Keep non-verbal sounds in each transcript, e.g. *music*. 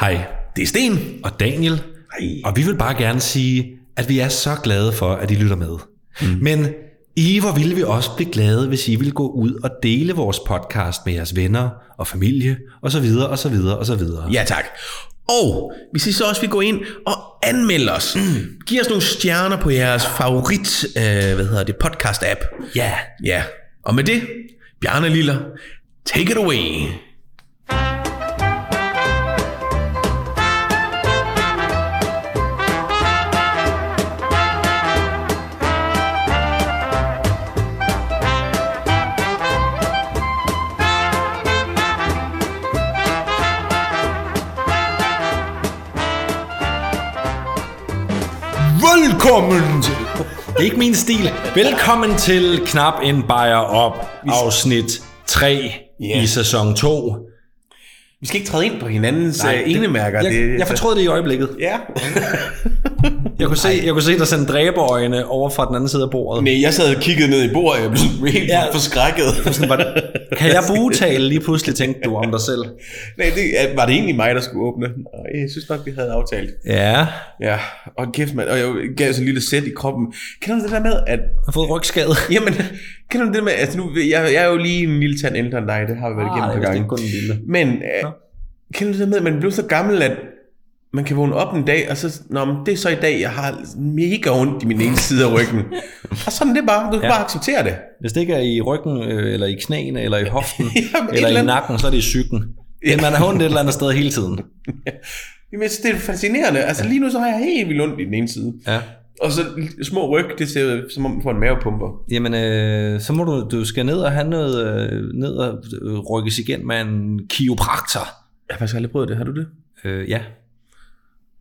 Hej, Det er Sten. og Daniel. Hej. Og vi vil bare gerne sige, at vi er så glade for, at I lytter med. Mm. Men I, hvor ville vi også blive glade, hvis I ville gå ud og dele vores podcast med jeres venner og familie, og så videre, og så videre, og så videre. Ja, tak. Og hvis I så også vil gå ind og anmelde os, mm. giv os nogle stjerner på jeres favorit, øh, hvad hedder det, podcast-app. Ja. Ja, og med det, Bjarne Liller, take it away. Velkommen til... Det er ikke min stil. Velkommen til Knap en bajer op, afsnit 3 Ja. i sæson 2. Vi skal ikke træde ind på hinandens Nej, det- enemærker. Jeg, det, jeg fortrød det i øjeblikket. Ja. *laughs* Jeg kunne, se, jeg kunne se dig sende dræberøjne over fra den anden side af bordet. Nej, jeg sad og kiggede ned i bordet, og jeg blev sådan helt Ja. ja. forskrækket. Sådan, var det, kan jeg bugtale *laughs* lige pludselig, tænkte du om dig selv? Nej, det, var det egentlig mig, der skulle åbne? Jeg synes nok, vi havde aftalt. Ja, Ja, og kæft mand, og jeg gav sådan en lille sæt i kroppen. Kender du det der med, at... jeg har fået rygskade. *laughs* Jamen, kender du det med, altså nu, jeg, jeg er jo lige en lille tand ældre end dig, det har vi været Ah, igennem på vist gange. ikke kun en lille. Men, øh, kender du det med, at man bliver så gammel, at man kan vågne op en dag, og så, nå, men det er så i dag, jeg har mega ondt i min ene side af ryggen. *laughs* og sådan det bare, du skal Ja. bare acceptere det. Hvis det ikke er i ryggen, øh, eller i knæene, eller i hoften, *laughs* Jamen, eller eller i nakken, så er det i psyken. Men man er ondt et eller andet sted hele tiden. *laughs* Jamen, jeg synes, det er fascinerende. Altså lige nu, så har jeg helt vildt ondt i den ene side. Ja. Og så små ryg, det ser ud, som om man får en mavepumper. Jamen, øh, så må du, du skal ned og have noget, øh, ned og øh, rykkes igen med en kiropraktor. Jeg har faktisk aldrig prøvet det, har du det? Øh, ja.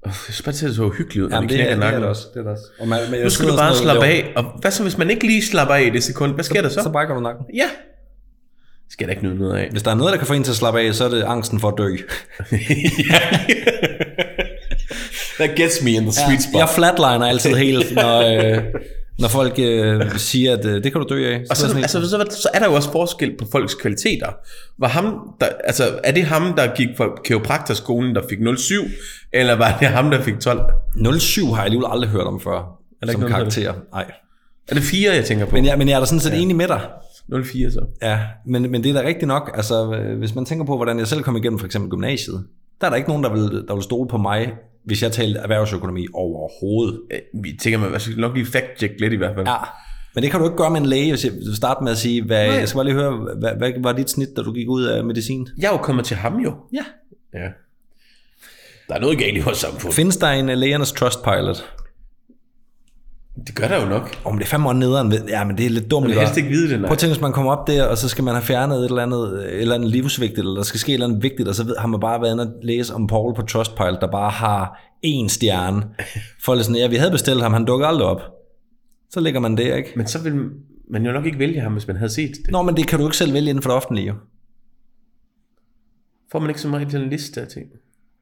Jeg synes bare, det ser så uhyggeligt ud, når Jamen, de det, er, knækker det er nakken. det også. Det er det også. Og man, men jeg Nu skal du bare slappe af. Og hvad så, hvis man ikke lige slapper af i det sekund? Hvad sker der så? Så brækker du nakken. Ja. Skal der ikke nyde noget af. Hvis der er noget, der kan få en til at slappe af, så er det angsten for at dø. *laughs* That gets me in the sweet spot. Jeg flatliner altid *laughs* helt, når, øh, når folk øh, siger, at øh, det kan du dø af. Og så, er jeg sådan altså, så, så er der jo også forskel på folks kvaliteter. Var ham, der, altså, er det ham, der gik på kiropraktorskolen, der fik 07, eller var det ham, der fik 12? helt- 07 har jeg alligevel aldrig hørt om før, der som ikke karakter. Nej. Er det 4, jeg tænker på? Men jeg, men jeg er da sådan set ja. enig med dig. 04 så. Ja, men, men det er da rigtigt nok. Altså, øh, hvis man tænker på, hvordan jeg selv kom igennem for eksempel gymnasiet, der er der ikke nogen, der vil, der vil stole på mig, hvis jeg talte erhvervsøkonomi overhovedet. Øh, Vi tænker, man skal nok lige fact-check lidt i hvert fald. Ja, men det kan du ikke gøre med en læge, hvis jeg vil starte med at sige, hvad, Nej. jeg skal bare lige høre, hvad, hvad var dit snit, da du gik ud af medicin? Jeg er jo kommet til ham jo. Ja. Ja. Der er noget galt i vores samfund. Findes der en uh, lægernes Trustpilot? Det gør der jo nok. Om det er fem år nederen, ja, men det er lidt dumt. Jeg vil helst ikke vide det, nej. Prøv at tænke, hvis man kommer op der, og så skal man have fjernet et eller andet, et eller andet livsvigtigt, eller der skal ske et eller andet vigtigt, og så ved, har man bare været inde og læse om Paul på Trustpilot, der bare har én stjerne. Lidt sådan, ja, vi havde bestilt ham, han dukker aldrig op. Så ligger man der, ikke? Men så vil man jo nok ikke vælge ham, hvis man havde set det. Nå, men det kan du ikke selv vælge inden for det offentlige. Får man ikke så meget en liste af ting?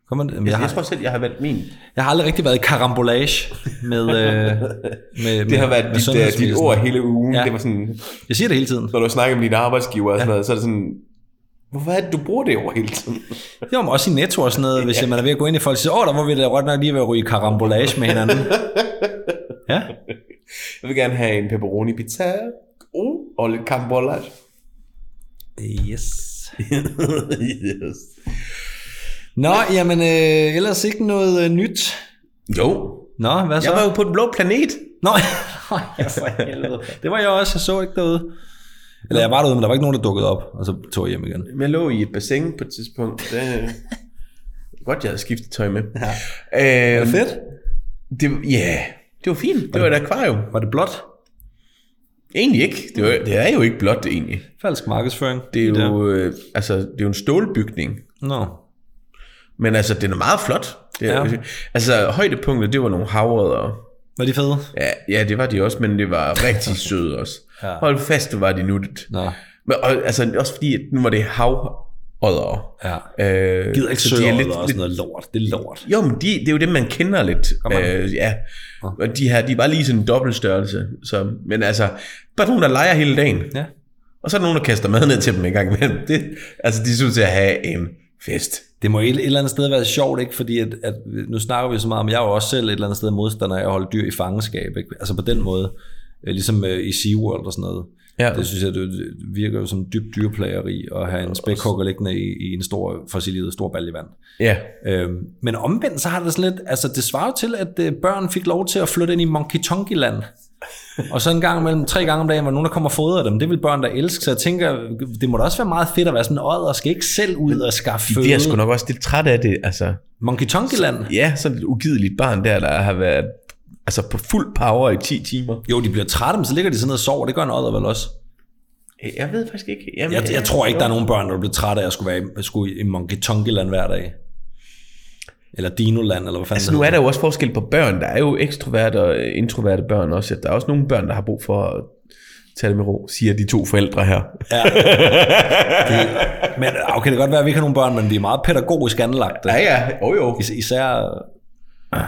Kommer? Men Jeg, jeg, jeg har, tror selv, jeg har valgt min. jeg har aldrig rigtig været i karambolage med, øh, *laughs* med Det har været dit, uh, dit ord hele ugen. Ja. Ja. Det var sådan, Jeg siger det hele tiden. når du snakker med dine arbejdsgiver og sådan noget, så er det sådan, hvorfor er det, du bruger det over hele tiden? *laughs* Var man også i netto og sådan noget, hvis man er ved at gå ind i folk og sige, åh, der var vi da godt nok lige ved at ryge karambolage med hinanden. *laughs* Ja, Jeg vil gerne have en pepperoni pizza. Oh, og lidt cambolage. yes. yes. Nå, jamen, øh, ellers ikke noget øh, nyt. Jo, Nå, hvad så? jeg var jo på den blå planet. Nå, *laughs* ja, for helvede. Det var jeg også, jeg så ikke derude. Eller jeg var derude, men der var ikke nogen, der dukkede op, og så tog jeg hjem igen. Jeg lå i et bassin på et tidspunkt. Det, *laughs* godt, jeg havde skiftet tøj med. Ja. Øh, Fedt. Det, ja, det var fint. Det var et akvarium. Var det blot? Egentlig ikke. Det, var, det er jo ikke blot det egentlig. Falsk markedsføring. Det er jo, øh, altså, det er jo en stålbygning. Nå, Men altså, den er meget flot. Det er, Ja. Altså, højdepunktet, det var nogle havrødder. var de fede? Ja, ja, det var de også, men det var rigtig *laughs* søde også. Ja. Hold fast, det var de nuttet. Nå, Men og, altså, også fordi, at nu var det havrødder. ja. Øh, Gider ikke så de er søge lidt, og sådan lidt, noget lort. Det er lort. jo, men de, det er jo dem, man kender lidt. Øh, ja. Og de her, de er bare lige sådan en dobbelt størrelse. Så, men altså, bare nogen, der leger hele dagen. Ja. Og så er der nogen, der kaster mad ned til dem en gang imellem. Det, altså, de synes til at have en Fest. Det må et, et eller andet sted være sjovt, ikke? Fordi at, at, nu snakker vi så meget om, jeg er jo også selv et eller andet sted modstander af at holde dyr i fangenskab, ikke? Altså på den måde, øh, ligesom øh, i SeaWorld og sådan noget. Ja. Det synes jeg, det virker jo som dybt dyrplageri at have en spækhugger liggende i, i en stor, lille stor balje vand. Ja. Øhm, men omvendt, så har det sådan lidt, altså det svarer til, at øh, børn fik lov til at flytte ind i Monkey Tonky land. Og så en gang mellem tre gange om dagen, hvor nogen der kommer og fodrer dem. Det vil børn der elske, så jeg tænker, det må da også være meget fedt at være sådan en og skal ikke selv ud og skaffe føde. De er sgu nok også lidt træt af det, altså. Monkey Tonky land? Ja, sådan et ugideligt barn der, der har været altså på fuld power i 10 timer. Jo, de bliver trætte, men så ligger de sådan ned og sover. Det gør en odder vel også. Jeg ved faktisk ikke. Jamen, Jeg, jeg tror ikke, der er nogen børn, der bliver trætte af at skulle være i, skulle i Monkey Tonky land hver dag. Eller Dino-land, eller hvad fanden Altså nu er der jo også forskel på børn. Der er jo ekstroverte og introverte børn også. Der er også nogle børn, der har brug for at tage det med ro, siger de to forældre her. Ja. *laughs* Det, men okay, det kan godt være, at vi ikke har nogen børn, men de er meget pædagogisk anlagt. Ja, ja. Jo, jo. Is- især... Ja.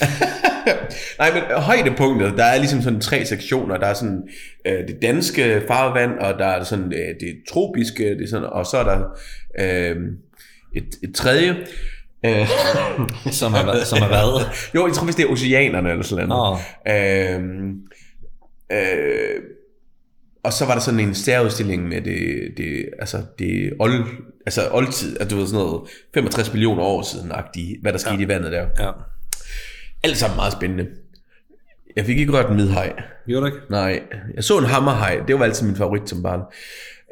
*laughs* Nej, men højdepunktet, der er ligesom sådan tre sektioner. Der er sådan øh, det danske farvand, og der er sådan øh, det tropiske, det er sådan, og så er der øh, et, et tredje. Øh, Som er, som er hvad? jo, jeg tror vist det er oceanerne eller sådan noget. Nå. Øh, øh, og så var der sådan en særudstilling med det, det altså det old, altså oldtid, at du ved sådan noget 65 millioner år siden, hvad der skete ja. i vandet der. Ja. Alt sammen meget spændende. Jeg fik ikke rørt en midhaj. Gjorde du ikke? Nej, jeg så en hammerhaj. Det var altid min favorit som barn.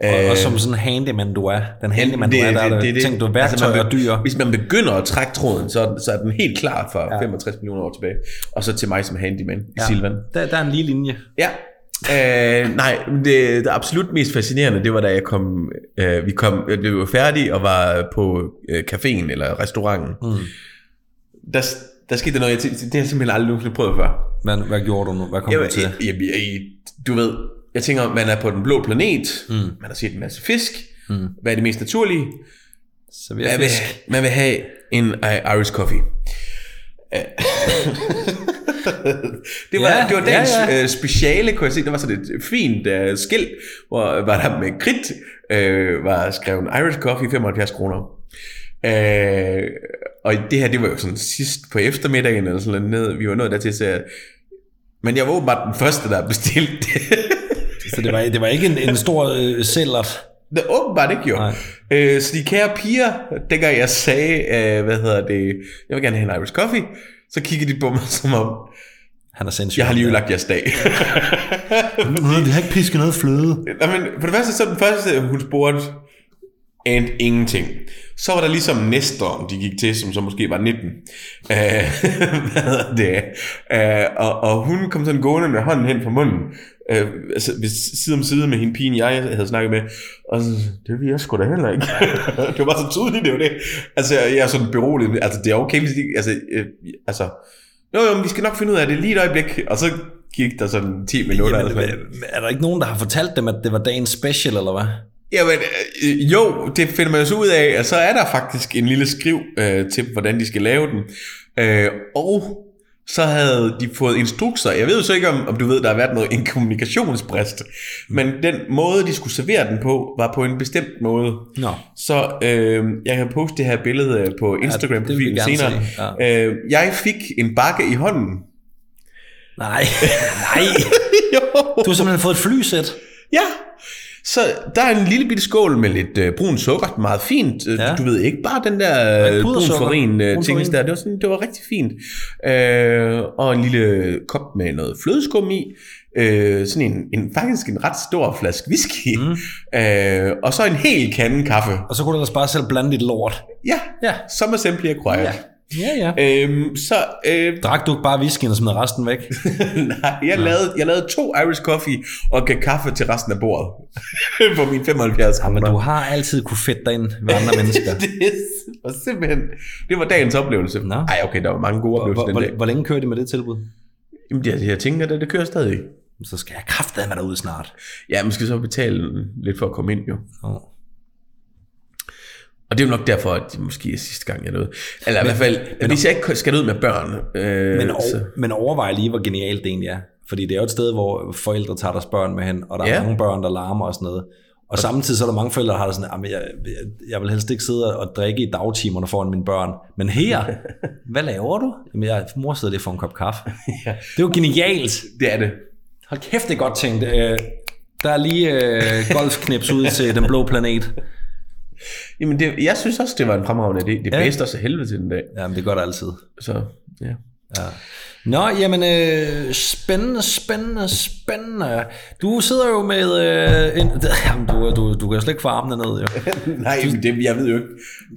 Og, og som sådan en handyman du er. Den handyman du er, der er det, det, tænkte du værktøj Altså, man og dyr. Hvis man begynder at trække tråden, så, så er den helt klar for ja. 65 millioner år tilbage. Og så til mig som handyman i Silvan. Der, der er en lige linje. Ja. Øh, nej, det, det absolut mest fascinerende, det var da jeg kom, øh, vi kom, øh, vi var færdige og var på øh, caféen eller restauranten. Mm. Der, der skete der noget, jeg tænkte, det har jeg simpelthen aldrig nogensinde prøvet før. Men hvad gjorde du nu? Hvad kom Jeg, du til? jeg, jeg, jeg, du ved, jeg tænker, man er på den blå planet, mm. man har set en masse fisk, mm. hvad er det mest naturlige? Server Man vil, man vil have en I- Irish coffee. Øh. *laughs* det var, Ja, det var dagens ja, ja, ja. ja. Øh, speciale, kunne jeg se. Der var sådan et fint uh, skilt, hvor var der med kridt, øh, var skrevet Irish coffee, 75 kroner. Øh, og det her, det var jo sådan sidst på eftermiddagen, eller sådan noget, vi var nået dertil, så jeg, men jeg var åbenbart den første, der bestilte det. *laughs* Så det var, det var ikke en, en stor øh, sælgert. Det er åbenbart ikke jo. Nej. Øh, så de kære piger, dengang jeg sagde, øh, hvad hedder det, jeg vil gerne have en Irish coffee, så kiggede de på mig som om, Han er sindssyg. jeg har lige ødelagt jeres dag. *laughs* Vi har ikke pisket noget fløde. Nå, men for det første, så den første, hun spurgte, and ingenting. Så var der ligesom Nestor, de gik til, som så måske var 19. Øh, *laughs* hvad hedder det? Øh, og, og hun kom sådan gående med hånden hen fra munden, øh, altså ved side om side med hende pigen, jeg havde snakket med, og så, det vil jeg sgu da heller ikke. *laughs* det var bare så tydeligt, det var det. Altså, jeg er sådan beroliget, altså det er okay, hvis de, altså, øh, altså, jo, jo, men vi skal nok finde ud af det lige et øjeblik, og så gik der sådan 10 minutter. Jamen, eller sådan. er der ikke nogen, der har fortalt dem, at det var dagens special, eller hvad? Jamen, øh, jo, det finder man jo så ud af, at så er der faktisk en lille skriv øh, til, hvordan de skal lave den. Øh, og så havde de fået instrukser. Jeg ved jo så ikke, om, om du ved, der har været noget, en kommunikationsbrist. Men den måde, de skulle servere den på, var på en bestemt måde. Nå. Så øh, jeg kan poste det her billede øh, på instagram det vil vi profilen gerne senere. se, Øh, jeg fik en bakke i hånden. Nej, *laughs* nej. *laughs* Du har simpelthen fået et flysæt. Ja, så der er en lille bitte skål med lidt øh, brun sukker, meget fint. Ja. Ja. Du ved ikke bare den der øh, brun pudersukker. farin øh, Brun ting farin. der. Det var, sådan, det var rigtig fint. Øh, og en lille kop med noget flødeskum i. Øh, sådan en, en, faktisk en ret stor flaske whisky. Mm. Øh, og så en hel kande kaffe. Og så kunne du ellers bare selv blande dit lort. Ja, Ja. som simply acquired. Ja. Ja, ja. Øhm, så øh, Drak du ikke bare whiskyen og smed resten væk? *laughs* nej, jeg, lavede, jeg lavede to Irish coffee og gav kaffe til resten af bordet. *laughs* på min 75 Ja, men kroner. du har altid kunne fedte dig ind ved andre *laughs* mennesker. det var simpelthen, det var dagens oplevelse. Nå. Nej, okay, der var mange gode Hvor, oplevelser hvor, den dag. hvor, hvor længe kører de med det tilbud? Jamen, det, jeg tænker, det, det kører stadig. Så skal jeg kraftedeme med derud snart. Ja, man skal så betale lidt for at komme ind, jo. Oh. Og det er jo nok derfor, at det måske er sidste gang, jeg nåede. Eller men, i hvert fald, men, hvis jeg ikke skal ud med børn, øh, Men, så, over, men overvej lige, hvor genialt det egentlig er. Fordi det er jo et sted, hvor forældre tager deres børn med hen, og der er Ja. mange børn, der larmer og sådan noget. Og samtidig så er der mange forældre, der har det sådan, at jeg, jeg, jeg vil helst ikke sidde og drikke i dagtimerne foran mine børn. Men her, *laughs* hvad laver du? Jamen, jeg, mor sidder lige for en kop kaffe. *laughs* Ja. Det er jo genialt. Det er det. Hold kæft, det er godt tænkt. Øh, Der er lige øh, golfknips ud til den blå planet. Jamen, det, jeg synes også, det var en fremragende idé. Det Ja. blæste af helvede til den dag. Jamen, det gør det altid. Så, ja. Ja. Nå, jamen, øh, spændende, spændende, spændende. Du sidder jo med... Øh, en, *laughs* jamen, du, du, du kan slet ikke få armene ned, jo. *laughs* Nej, men det, jeg ved jo ikke.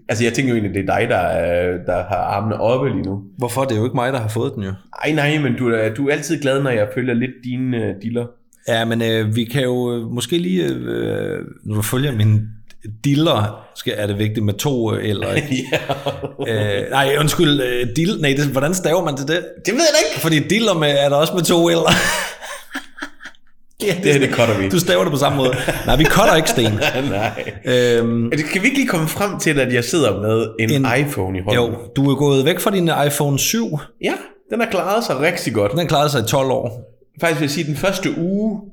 Altså, jeg tænker jo egentlig, det er dig, der, er- der har armene oppe lige nu. Hvorfor? Det er jo ikke mig, der har fået den, jo. Ej, nej, men du, er- du er altid glad, når jeg følger lidt dine uh, diller. Ja, men øh, vi kan jo øh, måske lige... Øh, når du følger min diller, skal, er det vigtigt med to øh, eller *laughs* ja. øh, nej, undskyld, øh, dill, nej, det, hvordan staver man til det? Det ved jeg ikke. Fordi diller med, er der også med to eller? *laughs* ja, Det her, det cutter vi. Du staver det på samme måde. Nej, vi cutter ikke, Sten. *laughs* nej. Øhm, Det kan vi ikke lige komme frem til, at jeg sidder med en, En- iPhone i hånden? jo, du er gået væk fra din iPhone 7. Ja, den har klaret sig rigtig godt. Den har klaret sig i 12 år. Faktisk vil jeg sige, den første uge, øh,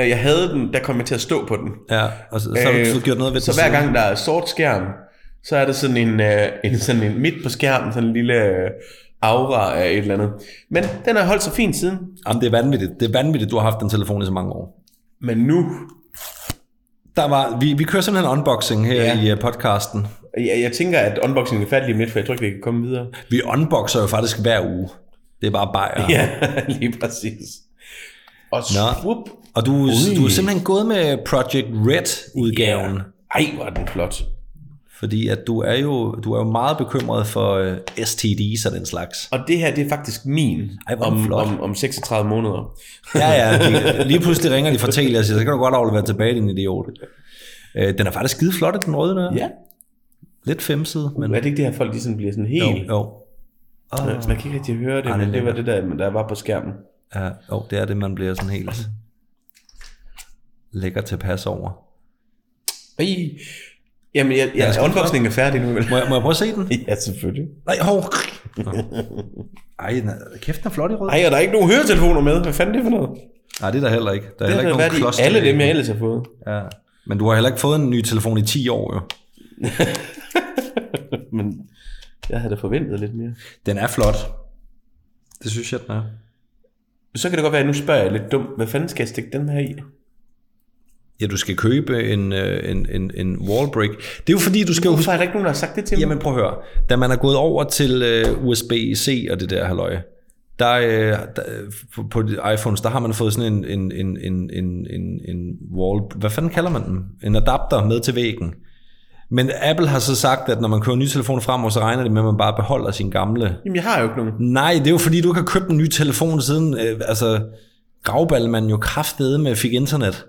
jeg havde den, der kom jeg til at stå på den. Ja, og så, så har du Øh, gjort noget ved Så hver gang der er sort skærm, så er der sådan en, øh, en, sådan en midt på skærmen, sådan en lille øh, aura af et eller andet. Men den har holdt sig fint siden. Jamen, det er vanvittigt. Det er vanvittigt, du har haft den telefon i så mange år. Men nu, Der var, vi, vi kører simpelthen en unboxing her Ja. i uh, podcasten. jeg, jeg tænker, at unboxingen er færdig lige lidt, for jeg tror ikke, vi kan komme videre. Vi unboxer jo faktisk hver uge. Det er bare bajer. Ja, *laughs* lige præcis. Og Nå. swoop. Og du, Ui. du er simpelthen gået med Project Red-udgaven. Ja. Ej, hvor er den flot. Fordi at du er jo, du er jo meget bekymret for uh, STD's og den slags. Og det her, det er faktisk min Ej, om, flot. om, om 36 måneder. Ja, ja. *laughs* De, lige pludselig ringer de fra Telia og siger, så kan du godt aflevere tilbage, din idiot. Øh, den er faktisk skide flot, den røde der. Ja. Lidt femside, men Men er det ikke det her, folk sådan bliver sådan jo, helt... jo. Oh, Man kan ikke rigtig høre det, Ej, men det var det der, der var på skærmen. Ja, jo, det er det, man bliver sådan helt lækker tilpas over. Ej. Jamen, jeg, Ja, jeg, vi unboxingen er færdig nu. vel? Må jeg, må jeg prøve at se den? *laughs* Ja, selvfølgelig. Nej, hov. Ej, den er, kæft, den er flot i rød. Ej, og der er ikke nogen høretelefoner med. Hvad fanden er det for noget? Nej, det er der heller ikke. Der er Det heller ikke nogen klods alle dem, jeg ellers har fået. Ja. Men du har heller ikke fået en ny telefon i 10 år, jo. *laughs* Men jeg havde da forventet lidt mere. Den er flot. Det synes jeg, den er. Så kan det godt være, at nu spørger jeg lidt dumt. Hvad fanden skal jeg stikke den her i? Ja, du skal købe en, øh, en, en, en wall break. Det er jo fordi, du skal. Hvorfor er der ikke nogen, der har sagt det til mig? Jamen prøv at høre. Da man er gået over til øh, USB-C og det der halløj, der, øh, der, på, iPhones, der har man fået sådan en, en, en, en, en, en, en wall... Hvad fanden kalder man den? En adapter med til væggen. Men Apple har så sagt, at når man køber nye telefoner frem, så regner det med, at man bare beholder sin gamle. Jamen, jeg har jo ikke nogen. Nej, det er jo fordi, du ikke har købt en ny telefon siden... Øh, altså, gravballemanden jo kraftede med fik internet.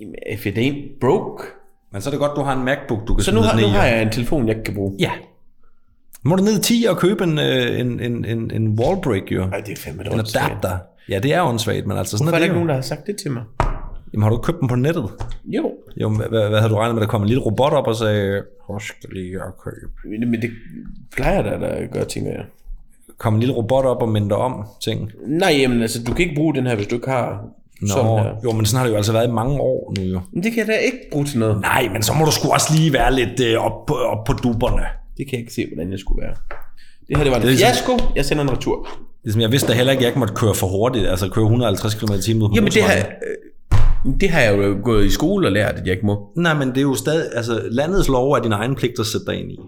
Jamen, if it ain't broke. Men så er det godt, du har en MacBook, du kan Så nu har, den nu har jeg en telefon, jeg ikke kan bruge. Ja. Må du ned i 10 og købe en, øh, en, en, en, en wallbreak, jo. Ej, det er fandme En adapter. Ja, det er åndssvagt, men altså sådan Hvorfor er det ikke jo. nogen, der har sagt det til mig? Jamen har du købt den på nettet? Jo. Jo, hvad, hvad, hvad havde du regnet med, der kom en lille robot op og sagde, husk lige at købe. Men det plejer der, der gør, tænker jeg. Kom en lille robot op og mindte om ting. Nej, jamen altså, du kan ikke bruge den her, hvis du ikke har sådan Nå, her. jo, men sådan har det jo altså været i mange år nu jo. Men det kan jeg da ikke bruge til noget. Nej, men så må du sgu også lige være lidt øh, op, på, op på duberne. Det kan jeg ikke se, hvordan jeg skulle være. Det her, det var en Det ligesom- fiasko. Jeg sender en retur. Ligesom jeg vidste da heller ikke, at jeg ikke måtte køre for hurtigt, altså køre 150 km i timen ud på Jamen, det øh, det har jeg jo gået i skole og lært, at jeg ikke må. Nej, men det er jo stadig, altså landets lov er din egen pligt at sætte dig ind i.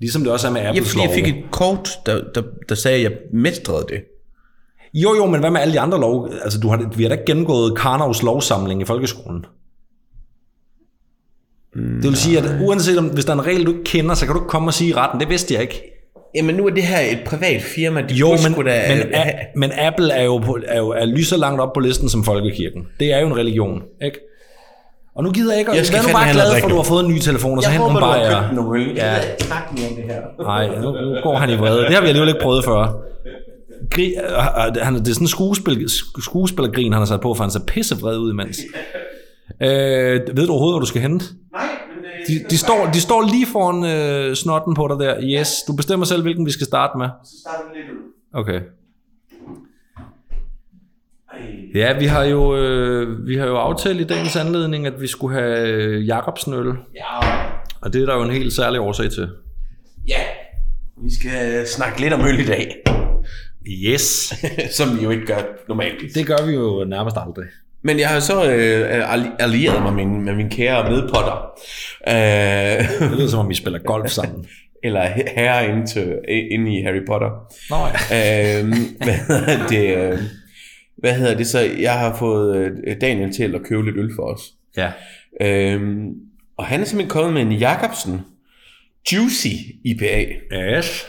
Ligesom det også er med Ja, Apples fordi jeg fik et kort, der, der, der sagde, at jeg mestrede det. Jo, jo, men hvad med alle de andre lov? Altså, du har, vi har da ikke gennemgået Karnovs lovsamling i folkeskolen. Det vil sige, at uanset om, hvis der er en regel, du ikke kender, så kan du ikke komme og sige i retten. Det vidste jeg ikke. Jamen, nu er det her et privat firma. De Jo, men, da, men, øh, a, men Apple er jo, på, er jo er lige så langt op på listen som folkekirken. Det er jo en religion, ikke? Og nu gider jeg ikke, Jeg jeg skal vær nu bare glad for, at du har fået en ny telefon, og så jeg hent håber, nogle du har bajer. købt nogle øl. Ja. Jeg det her. Nej, nu, nu går han i vrede. Det har vi alligevel ikke prøvet før. Gri, øh, øh, han, det er sådan en skuespil, sk- skuespillergrin, han har sat på, for han ser pissevred ud imens. Øh, ved du overhovedet, hvor du skal hente? Nej, De, de, står, de står lige foran øh, snotten på dig der. Yes, du bestemmer selv, hvilken vi skal starte med. så starter vi lidt ud. Okay. Ja, vi har jo, øh, vi har jo aftalt i dagens anledning, at vi skulle have øh, Jacobsen øl. Ja. Og det er der jo en helt særlig årsag til. Ja. Vi skal snakke lidt om øl i dag. Yes. *laughs* Som vi jo ikke gør normalt. Det gør vi jo nærmest aldrig. Men jeg har så øh, alli- allieret mig med min, med min kære medpotter. Øh, Det lyder som om, vi spiller golf *laughs* sammen. eller herre inde, til, inde i Harry Potter. Nå ja. øh, hvad hedder det? øh, Hvad hedder det så? Jeg har fået øh, Daniel til at købe lidt øl for os. Ja. Øhm, og han er simpelthen kommet med en Jacobsen Juicy IPA. Yes.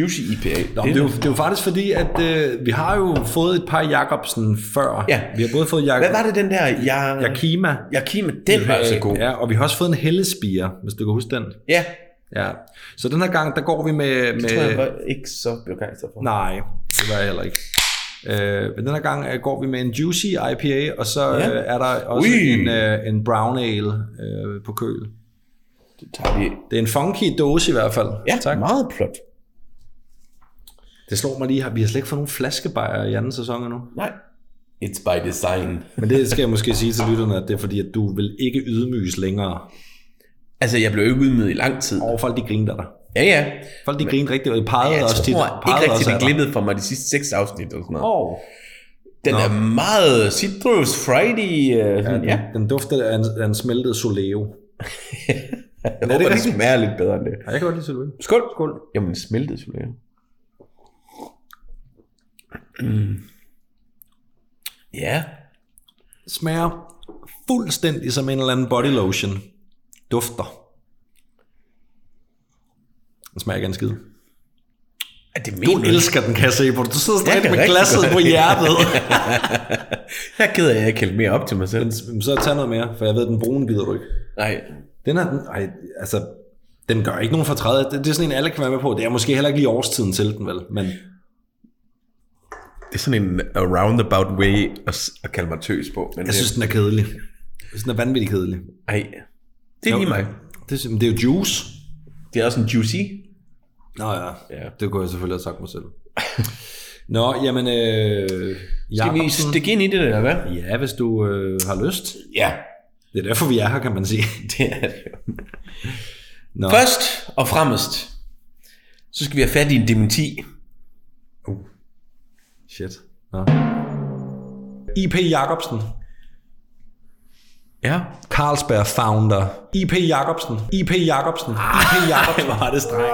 Juicy IPA. Nå, det, er jo, det er jo faktisk fordi, at øh, vi har jo fået et par Jacobsen før. Ja. Vi har både fået Jak- Hvad var det den der? Jeg, Yakima. Yakima, den var altså god. Ja, og vi har også fået en hellespire, hvis du kan huske den. Ja, Ja. Så den her gang, der går vi med... med det tror jeg var ikke så begejstret for. Nej, det var jeg heller ikke. Øh, men den her gang øh, går vi med en Juicy IPA, og så Ja. øh, er der også Ui. en, øh, en Brown Ale øh, på køl. Det tager vi. Det er en funky dåse i hvert fald. Ja, tak. meget flot. Det slår mig lige, vi har slet ikke fået nogen flaskebajer i anden sæson endnu. Nej. It's by design. Men det skal jeg måske sige til lytterne, at det er fordi, at du vil ikke ydmyges længere. Altså, jeg blev ikke udmødet i lang tid. Og folk de griner af dig. Ja, ja. Folk de griner rigtigt, og de pegede Jeg også tit. tror pegede ikke rigtig, af det dig. glippede for mig de sidste seks afsnit. Og sådan noget. Åh. Den Nå. er meget citrus, friday. Uh, sådan, ja. Den dufter af en, af en smeltet soleo. *laughs* Jeg håber, det, rigtigt? smager lidt bedre end det. Ja, jeg kan godt lide soleo. Skål. Skål. Jamen, smeltet solero. *clears throat* Ja. Smager fuldstændig som en eller anden body lotion. Dufter. Den smager ikke en skid. Er det Du elsker den, kan jeg se på. Du sidder stadig kan med glasset godt. på hjertet. *laughs* Jeg er ked af, at jeg ikke hældte mere op til mig selv. Men så tag noget mere, for jeg ved, at den brune gider du ikke. Nej. Den er, den, ej, altså, den gør ikke nogen fortræd. Det, det er sådan en, alle kan være med på. Det er måske heller ikke lige årstiden til den, vel? Men Det er sådan en roundabout way at, at kalde mig tøs på. Men jeg synes, den er kedelig. Jeg synes, den er vanvittigt kedelig. Ej. Det er lige mig. Det, er- det er jo juice. Det er også en juicy. Nå ja, Ja. det kunne jeg selvfølgelig have sagt mig selv. *laughs* Nå, jamen, øh, Skal vi stikke ind i det, eller hvad? ja, hvis du øh, har lyst. Ja. Det er derfor, vi er her, kan man sige. *laughs* Det er det. Nå, Først og fremmest, så skal vi have fat i en dementi. Shit. Nå. IP Jacobsen, Ja. Carlsberg founder. IP Jacobsen, IP Jacobsen, IP *laughs* Jacobsen. Hvor er det strengt.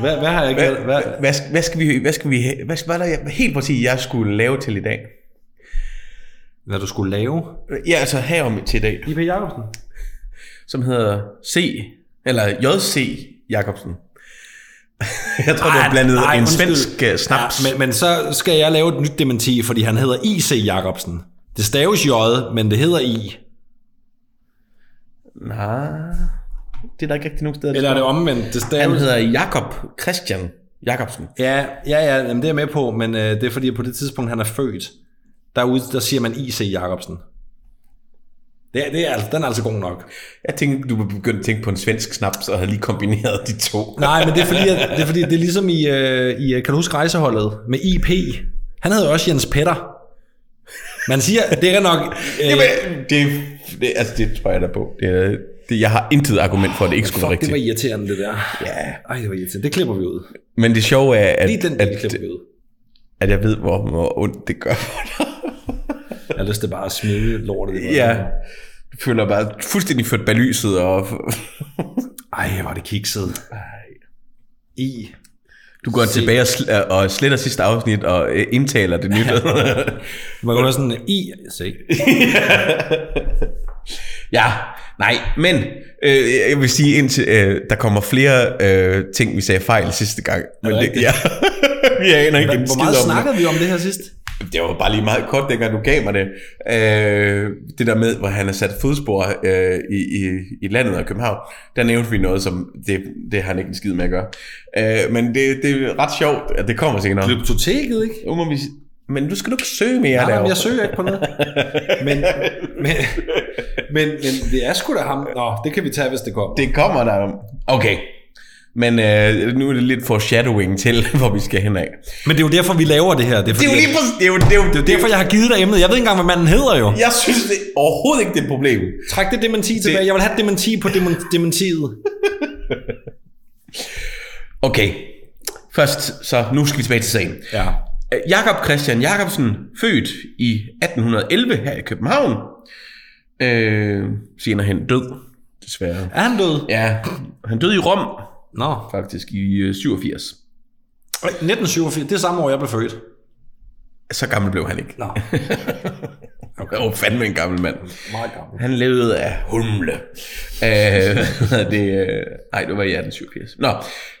Hvad, hvad har jeg Hvad, gjort? Hvad, hvad, skal- hvad skal vi, hvad skal vi, hvad hvad er der jeg- helt præcis, jeg skulle lave til i dag? hvad du skulle lave? Ja, altså her om til i dag, IP Jacobsen. som hedder C, eller JC Jacobsen. *laughs* Jeg tror, du har blandet nej, en svensk uh, snaps. Ja, men, men så skal jeg lave et nyt dementi, fordi han hedder IC Jacobsen. Det staves J, men det hedder I. Nej, det er der ikke rigtig nogen steder. der Eller er det omvendt? Det Han staves... hedder Jakob Christian Jacobsen. Ja, ja, ja jamen, det er jeg med på, men øh, det er fordi, at på det tidspunkt, han er født, derude, der siger man IC Jacobsen. Det er, det er, den er altså god nok. Jeg tænkte, du begyndte at tænke på en svensk snaps, og havde lige kombineret de to. Nej, men det er fordi, at, det er, fordi, det er ligesom i, øh, i, øh, kan du huske rejseholdet med IP? Han hedder også Jens Petter. Man siger, det er nok... Øh, Jamen, det, det, altså, det tror jeg da på. Det, det, jeg har intet argument for, at det ikke skulle være fuck, det rigtigt. var irriterende, det der. Ja. Ej, det var irriterende. Det klipper vi ud. Men det sjove er, at, Lige den del at, klipper vi ud. at jeg ved, hvor, hvor ondt det gør for dig. Jeg har lyst til bare at smide lortet. i Ja. Du føler bare fuldstændig ført bag lyset. Og... Ej, var det kikset. I. Du går Se. tilbage og, sl- og sletter sidste afsnit og øh, indtaler det nyt. Man høre sådan, I. Se. *laughs* ja, nej, men øh, jeg vil sige, indtil øh, der kommer flere øh, ting, vi sagde fejl sidste gang. Men det, ja, *laughs* vi aner ikke Hvor meget snakkede vi om det her sidst? Det. Var bare lige meget kort, dengang du gav mig det. Øh, det der med, hvor han har sat fodspor øh, i, i, i landet af København, der nævnte vi noget, som det, det har han ikke en skid med at gøre. Øh, men det, det er ret sjovt, at det kommer senere. Glyptoteket, ikke? Nu må vi, men du skal du ikke søge mere Nej, men derovre. jeg søger ikke på noget. Men, men, men, men det er sgu da ham. Nå, det kan vi tage, hvis det kommer. Det kommer der. Okay. Men øh, nu er det lidt foreshadowing til, *laughs* hvor vi skal hen af. Men det er jo derfor, vi laver det her. Det er, Det er jo fordi, lige præcis, det er jo, det er jo, det er derfor, jeg har givet dig emnet. Jeg ved ikke engang, hvad manden hedder jo. Jeg synes det er overhovedet ikke, det er et problem. Træk det dementi tilbage. Jeg vil have dementi på demon- dementiet. *laughs* Okay, først, så nu skal vi tilbage til sagen. Ja. Øh, Jakob Christian Jacobsen, født i 1811 her i København. Øh, senere hen død, desværre. Er han død? Ja, han døde i Rom, Nå. faktisk i øh, 87. Øj, 1987, det er samme år, jeg blev født. Så gammel blev han ikke. Nå. *laughs* Okay. Oh, fandme en gammel mand. Meget gammel. Han levede af humle. Øh, hvad hedder det, øh, nej, det var i 1887. Nå,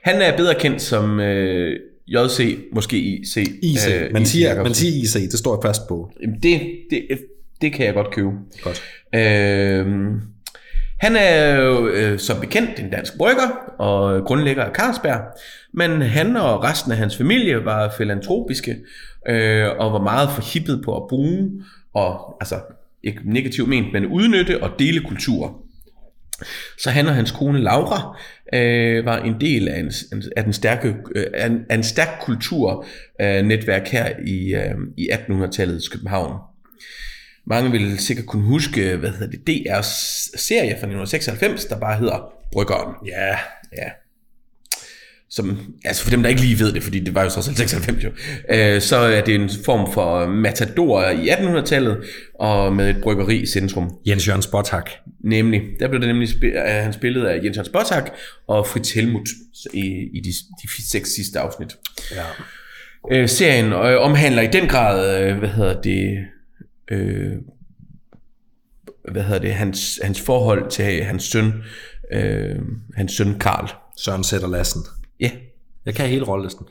han er bedre kendt som øh, JC, måske IC. IC. øh, man, IC siger, Jacobsen. man siger IC, det står jeg fast på. Jamen, Det, det, det kan jeg godt købe. Godt. Øh, han er jo øh, som bekendt en dansk brygger og grundlægger af Carlsberg, men han og resten af hans familie var filantropiske øh, og var meget forhippet på at bruge og altså ikke negativt ment, men udnytte og dele kultur. Så han og hans kone Laura øh, var en del af, en, af, den stærke, øh, af, en, af en stærk kulturnetværk øh, netværk her i, øh, i 1800-tallets København. Mange vil sikkert kunne huske, hvad hedder det, DR's serie fra 1996, der bare hedder Bryggeren. Ja, ja. Som, altså for dem, der ikke lige ved det, fordi det var jo trods alt 96 jo, øh, så er det en form for matador i 1800-tallet, og med et bryggeri i centrum. Jens Jørgen Spotak. Nemlig, der blev det nemlig spil, uh, han spillet af Jens Hans Bottak og Fritz Helmut i, i de, de seks sidste afsnit. Ja. Øh, serien øh, omhandler i den grad, øh, hvad hedder det, øh, hvad hedder det, hans, hans forhold til hans søn, øh, hans søn Karl. Søren Sætter Lassen. Ja, Jeg kan hele rollelisten.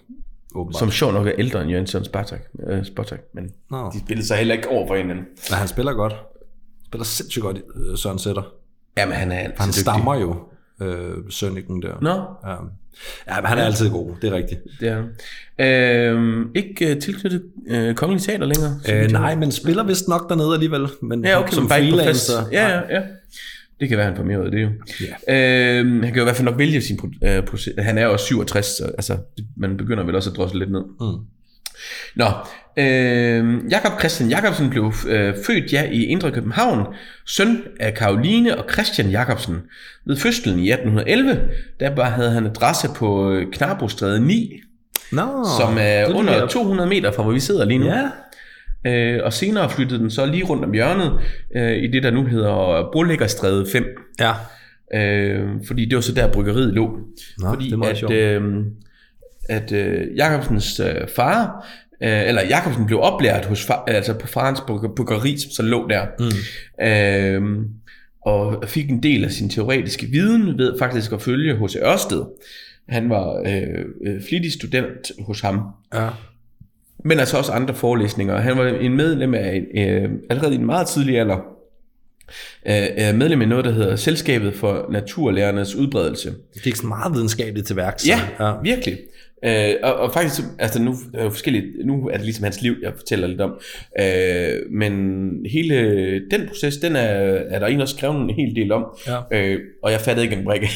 Åbenbart. som sjov nok er ældre end Jens Hans Spartak, øh, Spartak, men Nå. de spillede sig heller ikke over for hinanden. Men han spiller godt. Spiller sindssygt godt, øh, Søren Sætter. Jamen, han er altid Han dygtig. stammer jo, øh, Sønniken der. Nå, Ja. Ja, men han er altid god, det er rigtigt. det er han. øh, Ikke tilknyttet øh, Kongelig Teater længere? Øh, nej, men spiller vist nok dernede alligevel. Men Ja, okay, som men freelancer. Ja, ja, ja. Det kan være, han får mere ud af det jo. Ja. Øh, han kan jo i hvert fald nok vælge sin øh, proces. Han er jo også 67, så altså, man begynder vel også at drosle lidt ned. Mm. Nå, øh, Jakob Christian Jacobsen blev øh, født ja, i Indre København, søn af Karoline og Christian Jacobsen. Ved fødslen i 1811, der havde han adresse på øh, Knarbostræde 9, Nå, som er det under lyder- 200 meter fra, hvor vi sidder lige nu. Ja, Øh, og senere flyttede den så lige rundt om hjørnet øh, i det, der nu hedder Brolæggerstræde 5. ja. Øh, fordi det var så der bryggeriet lå. Nå, fordi det er at, sjovt. øh, at øh, Jacobsens øh, far, øh, eller Jacobsen blev oplært hos far, altså på farens bryggeri, som så lå der. Mm. Øh, og fik en del af sin teoretiske viden ved faktisk at følge H.C. Ørsted. Han var øh, øh, flittig student hos ham. Ja. Men altså også andre forelæsninger. Han var en medlem af, øh, allerede i en meget tidlig alder, øh, er medlem af noget, der hedder Selskabet for Naturlærernes Udbredelse. Det gik sådan meget videnskabeligt til værks. Ja. ja. virkelig. Øh, og, og faktisk, altså nu er det forskelligt, nu er det ligesom hans liv, jeg fortæller lidt om. Øh, men hele den proces, den er, er der egentlig også skrevet en hel del om. Ja. Øh, og jeg fattede ikke en brække.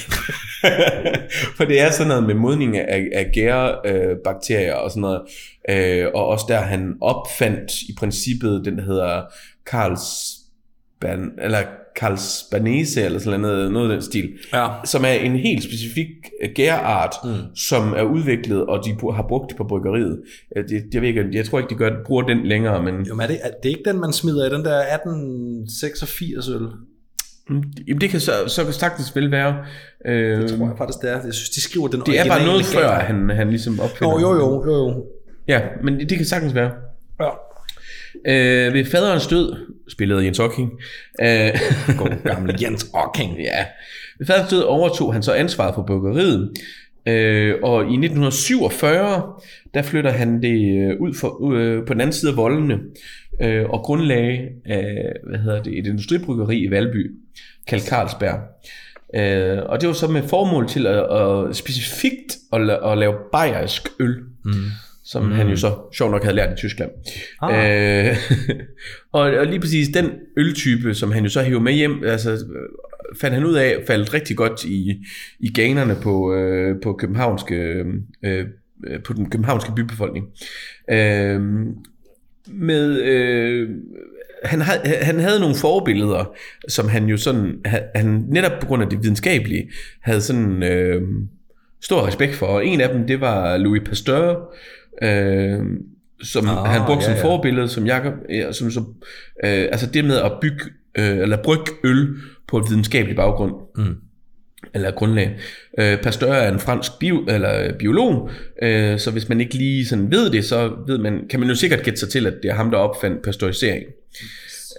*laughs* For det er sådan noget med modning af, af gærebakterier øh, bakterier og sådan noget. Øh, og også der han opfandt i princippet den, der hedder Carls Ban, eller Carlsbanese eller sådan noget, noget af den stil ja. som er en helt specifik øh, gærart, mm. som er udviklet, og de har brugt det på bryggeriet. Øh, Det, jeg, ved ikke, jeg tror ikke, de gør, bruger den længere, men Jo, men er det, er det ikke den, man smider i den der 1886 øl? Mm, jamen, det kan så, så kan sagtens vel være. Øh, Det tror jeg faktisk, det er. Jeg synes, de skriver den det er bare noget før, han, han ligesom opfinder. Jo, jo, jo, jo, jo. Ja, men det, det kan sagtens være. Ja. Øh, ved faderens død, spillede Jens Ocking, øh, *laughs* God gamle Jens Ocking. Ja. Ved faderens død overtog han så ansvaret for bryggeriet, øh, og i 1947, der flytter han det øh, ud for, øh, på den anden side af voldene, øh, og grundlagde øh, hvad hedder det, et industribryggeri i Valby, kaldt Carlsberg. Øh, og det var så med formål til at, at specifikt at, at lave bayersk øl, Mm. Som mm. han jo så sjovt nok havde lært i Tyskland. Ah. Øh, *laughs* og, og lige præcis den øltype, som han jo så hævde med hjem, altså øh, fandt han ud af, faldt rigtig godt i, i ganerne på, øh, på, københavnske, øh, på den københavnske bybefolkning. Øh, med, øh, han, havde, han havde nogle forbilleder, som han jo sådan, han netop på grund af det videnskabelige, havde sådan øh, stor respekt for. Og en af dem, det var Louis Pasteur, øh, som ah, han brugte ja, som ja. forbillede, som Jakob, ja, som, som, øh, altså det med at bygge, øh, eller brygge øl på et videnskabeligt baggrund. Mm eller grundlag. Øh, Pasteur er en fransk bio, eller biolog, øh, så hvis man ikke lige sådan ved det, så ved man, kan man jo sikkert gætte sig til, at det er ham, der opfandt pasteurisering.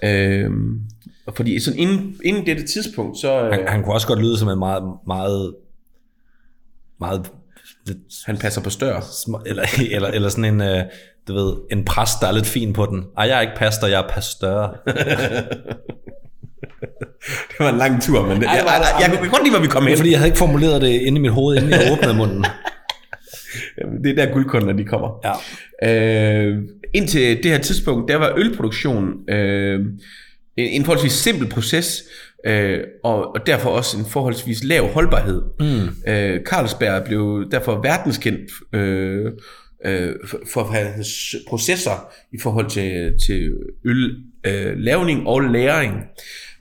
Øh, fordi sådan inden, inden dette tidspunkt, så... Øh, han, han kunne også godt lyde som en meget, meget, meget han passer på stør. Eller, *laughs* eller, eller sådan en, øh, du ved, en præst, der er lidt fin på den. Ej, jeg er ikke pastor, jeg er pastor. *laughs* det var en lang tur, men det, Ej, jeg, jeg, jeg, jeg kunne godt lide, hvor vi kom ind. Fordi jeg havde ikke formuleret det inde i mit hoved, inden jeg åbnede munden. *laughs* det er der guldkunderne, de kommer. Ja. Øh, indtil det her tidspunkt, der var ølproduktion øh, en, en forholdsvis simpel proces, øh, og, og derfor også en forholdsvis lav holdbarhed. Mm. Øh, Carlsberg blev derfor verdenskendt øh, øh, for, for hans processer i forhold til, til øl øh, lavning og læring.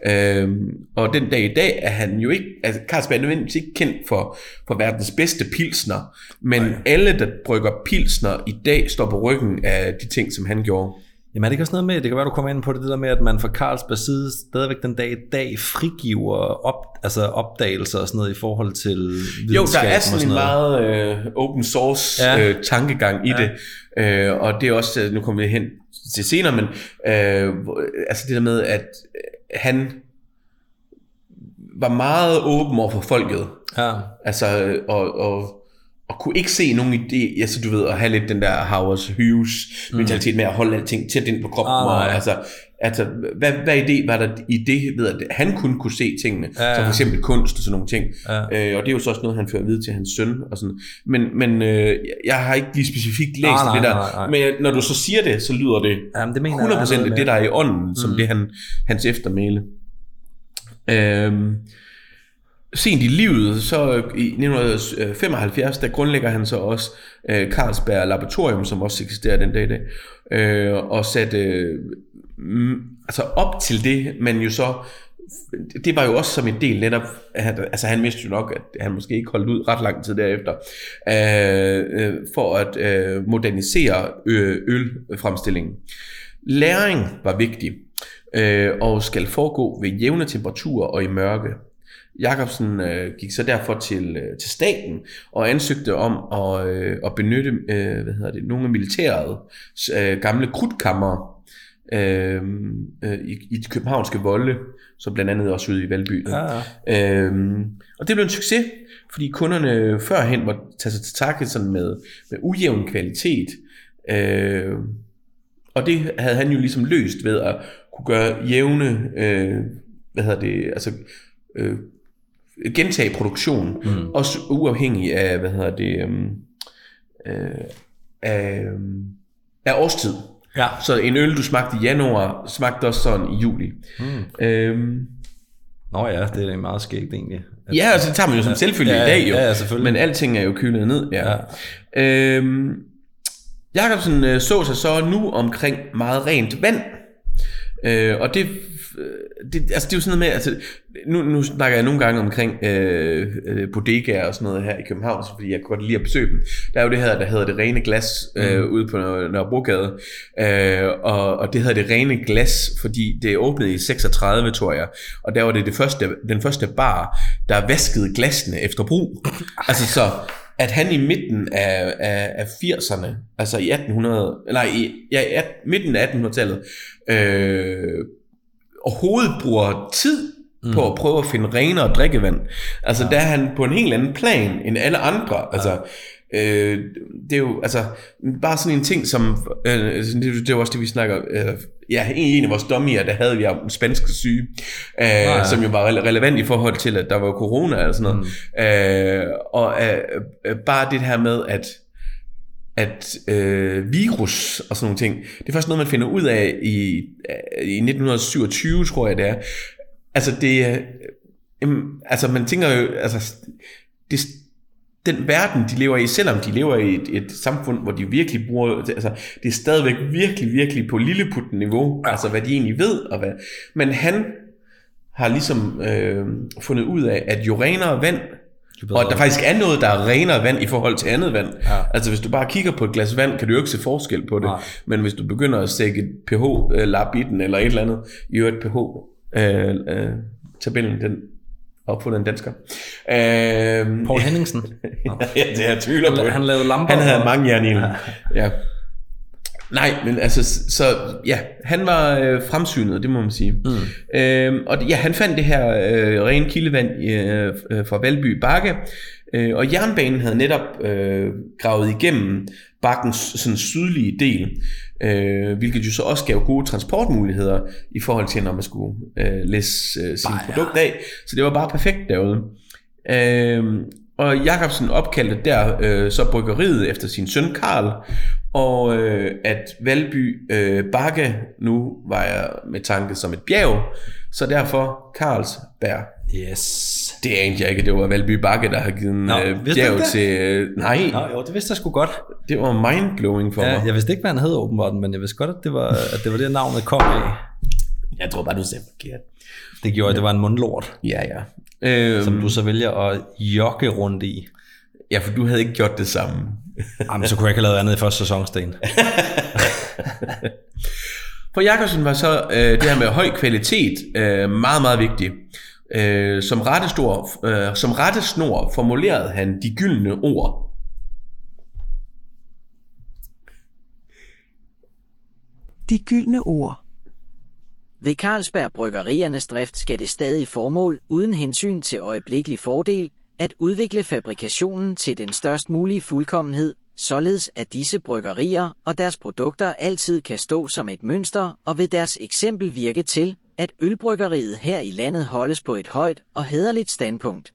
Øhm, og den dag i dag er han jo ikke, altså Carlsberg er nødvendigvis ikke kendt for, for verdens bedste pilsner, men Nej. alle, der brygger pilsner i dag, står på ryggen af de ting, som han gjorde. Jamen er det ikke også noget med, det kan være, du kommer ind på det, det der med, at man fra Carlsberg side stadigvæk den dag i dag frigiver op, altså opdagelser og sådan noget i forhold til Jo, der er sådan, sådan en meget øh, open source ja. øh, tankegang i ja. det, øh, og det er også, øh, nu kommer vi hen til senere, men øh, altså det der med, at han var meget åben over for folket. Ja. Altså, og, og, og kunne ikke se nogen idé, altså du ved, at have lidt den der Howard Hughes mm. mentalitet med at holde alting tæt ind på kroppen. Ah, og, altså, altså, hvad, hvad idé var der i det, ved at han kunne kunne se tingene, ja, som for eksempel kunst og sådan nogle ting. Ja. Øh, og det er jo så også noget, han fører videre til hans søn. Og sådan. Men, men øh, jeg har ikke lige specifikt læst ah, nej, det der. Nej, nej. Men når du så siger det, så lyder det, Jamen, det mener 100% jeg, det, der er i ånden, som mm. det han, hans eftermæle. Øhm, sent i livet, så i 1975, der grundlægger han så også øh, Carlsberg Laboratorium, som også eksisterer den dag i dag, øh, og satte øh, altså op til det, men jo så det var jo også som en del netop, at, altså han vidste jo nok, at han måske ikke holdt ud ret lang tid derefter, øh, øh, for at øh, modernisere ø- ølfremstillingen. Læring var vigtig, øh, og skal foregå ved jævne temperaturer og i mørke. Jacobsen øh, gik så derfor til, øh, til staten og ansøgte om at, øh, at benytte øh, hvad hedder det, nogle af militæret øh, gamle krudtkammer øh, øh, i, i de københavnske volde, som blandt andet også ude i Valby. Ja. Øh, og det blev en succes, fordi kunderne førhen måtte tage sig til takke sådan med, med ujævn kvalitet. Øh, og det havde han jo ligesom løst ved at kunne gøre jævne, øh, hvad hedder det, altså øh, gentage produktionen, mm. også uafhængig af, hvad hedder det, øhm, øh, af, øhm, af årstid. Ja. Så en øl, du smagte i januar, smagte også sådan i juli. Mm. Øhm, Nå ja, det er meget skægt egentlig. At, ja, altså det tager man jo som ja, selvfølge ja, i dag jo. Ja, selvfølgelig. Men alting er jo kølet ned. Ja. ja. Øhm, Jacobsen øh, så sig så nu omkring meget rent vand. Øh, og det det, altså det er jo sådan noget med, altså, nu, nu snakker jeg nogle gange omkring øh, øh, bodegaer og sådan noget her i København, fordi jeg godt lide at besøge dem. Der er jo det her, der hedder det rene glas øh, mm. ude på Nørrebrogade, øh, og, og det hedder det rene glas, fordi det åbnede i 36, tror jeg, og der var det, det første, den første bar, der vaskede glasene efter brug. *laughs* altså så, at han i midten af, af, af 80'erne, altså i 1800, nej, i, ja, i midten af 1800-tallet, øh, overhovedet bruger tid mm. på at prøve at finde renere drikkevand. Altså, ja. der er han på en helt anden plan end alle andre. Ja. Altså, øh, det er jo altså bare sådan en ting som øh, det, det er også det vi snakker øh, ja en, en af vores dommier der havde vi om spanske syge øh, ja, ja. som jo var rele- relevant i forhold til at der var corona og sådan noget mm. øh, og øh, øh, bare det her med at at øh, virus og sådan nogle ting, det er først noget, man finder ud af i, i 1927, tror jeg det er. Altså det er Jamen, altså man tænker jo, altså, det, den verden, de lever i, selvom de lever i et, et samfund, hvor de virkelig bruger, altså det er stadigvæk virkelig, virkelig på lilleputten niveau, ja. altså hvad de egentlig ved, og hvad, men han har ligesom øh, fundet ud af, at jo renere vand, og at der faktisk er noget, der er renere vand i forhold til andet vand. Ja. Altså hvis du bare kigger på et glas vand, kan du jo ikke se forskel på det. Nej. Men hvis du begynder at sække et pH-lab i den, eller et eller andet, i øvrigt pH, øh, øh, den opfundet en dansker. Øh, Paul Henningsen. *laughs* ja, det er tvivler på. Han, han lavede lamper. Han havde mange jern i ja. ja. Nej, men altså, så ja, han var øh, fremsynet, det må man sige. Mm. Øh, og ja, han fandt det her øh, rene kildevand øh, fra Valby Bakke, øh, og jernbanen havde netop øh, gravet igennem bakkens sådan sydlige del, øh, hvilket jo så også gav gode transportmuligheder i forhold til, når man skulle øh, læse øh, sin produkt af. Så det var bare perfekt derude. Øh, og Jacobsen opkaldte der øh, så bryggeriet efter sin søn Karl, og øh, at Valby øh, Bakke nu var jeg med tanke som et bjerg, så derfor Karlsberg. Yes. Det anede jeg ikke, det var Valby Bakke, der har givet Nå, øh, bjerg til... Øh, nej. Nå, jo, det vidste jeg sgu godt. Det var mindblowing for ja, mig. Jeg vidste ikke, hvad han hed åbenbart, men jeg vidste godt, at det var, at det, var det, navnet kom af. Jeg tror bare, du sagde forkert. Det gjorde, at det var en mundlort. Ja, ja. Øhm, som du så vælger at jokke rundt i. Ja, for du havde ikke gjort det samme. Jamen, så kunne jeg ikke have lavet andet i første sæson, Sten. *laughs* For Jakobsen var så øh, det her med høj kvalitet øh, meget, meget vigtigt. Øh, som, rettestor, øh, som rettesnor formulerede han de gyldne ord. De gyldne ord. Ved Carlsberg Bryggeriernes drift skal det stadig formål, uden hensyn til øjeblikkelig fordel, at udvikle fabrikationen til den størst mulige fuldkommenhed, således at disse bryggerier og deres produkter altid kan stå som et mønster og ved deres eksempel virke til, at ølbryggeriet her i landet holdes på et højt og hederligt standpunkt.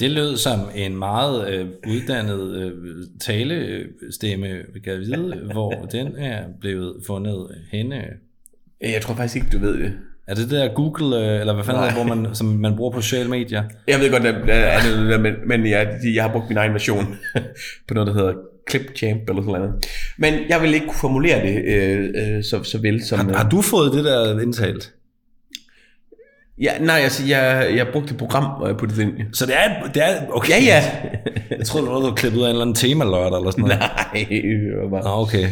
Det lød som en meget øh, uddannet øh, talestemme, kan jeg vide, hvor den er blevet fundet henne. Jeg tror faktisk ikke, du ved det. Er det der Google, øh, eller hvad fanden er det, hvor man, som man bruger på sociale medier? Jeg ved godt, at det er det der, men, men jeg, jeg har brugt min egen version *laughs* på noget, der hedder Clipchamp eller sådan noget. Men jeg vil ikke kunne formulere det øh, øh, så, så vel som... Har, har du fået det der indtalt? Ja, nej, altså, jeg, jeg brugte et program, puttede det ind. Så det er, det er okay. Ja, ja. jeg troede, du var klippet ud af en eller anden tema eller sådan noget. *laughs* Nej, det var bare... Nå, okay.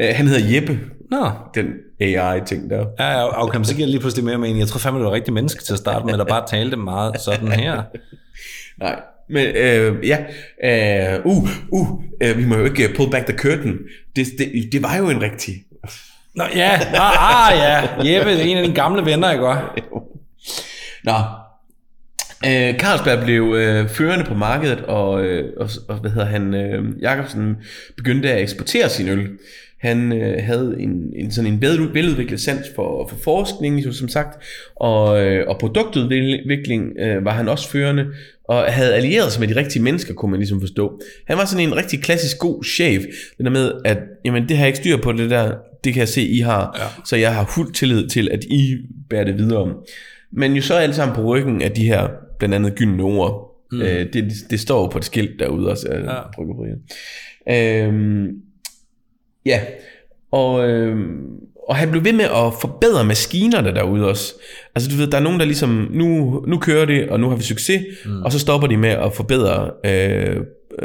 Uh, han hedder Jeppe. Nå. Den AI-ting der. Ja, ja, okay, men så giver lige pludselig mere mening. Jeg tror fandme, det var rigtig menneske til at starte med, der bare talte meget sådan her. *laughs* Nej, men øh, ja, øh, uh, uh, uh, vi må jo ikke pull back the curtain. Det, det, det var jo en rigtig... Nå ja, ah, ah ja, Jeppe er en af dine gamle venner, ikke også? Nå, Øh, Carlsberg blev øh, førende på markedet, og, øh, og, og hvad hedder han, øh, Jacobsen begyndte at eksportere sin øl. Han øh, havde en, en sådan en veludviklet sans for, for forskning, som sagt, og, øh, og produktudvikling øh, var han også førende, og havde allieret sig med de rigtige mennesker, kunne man ligesom forstå. Han var sådan en rigtig klassisk god chef, det der med, at jamen, det har jeg ikke styr på, det der, det kan jeg se, I har, ja. så jeg har fuld tillid til, at I bærer det videre. Men jo så alle sammen på ryggen af de her blandt andet gyldne ord. Mm. Øh, det, det står på et skilt derude også af ja. bryggeriet. Øhm, ja, og, øhm, og han blev ved med at forbedre maskinerne derude også. Altså du ved, der er nogen, der ligesom, nu, nu kører det, og nu har vi succes, mm. og så stopper de med at forbedre, øh,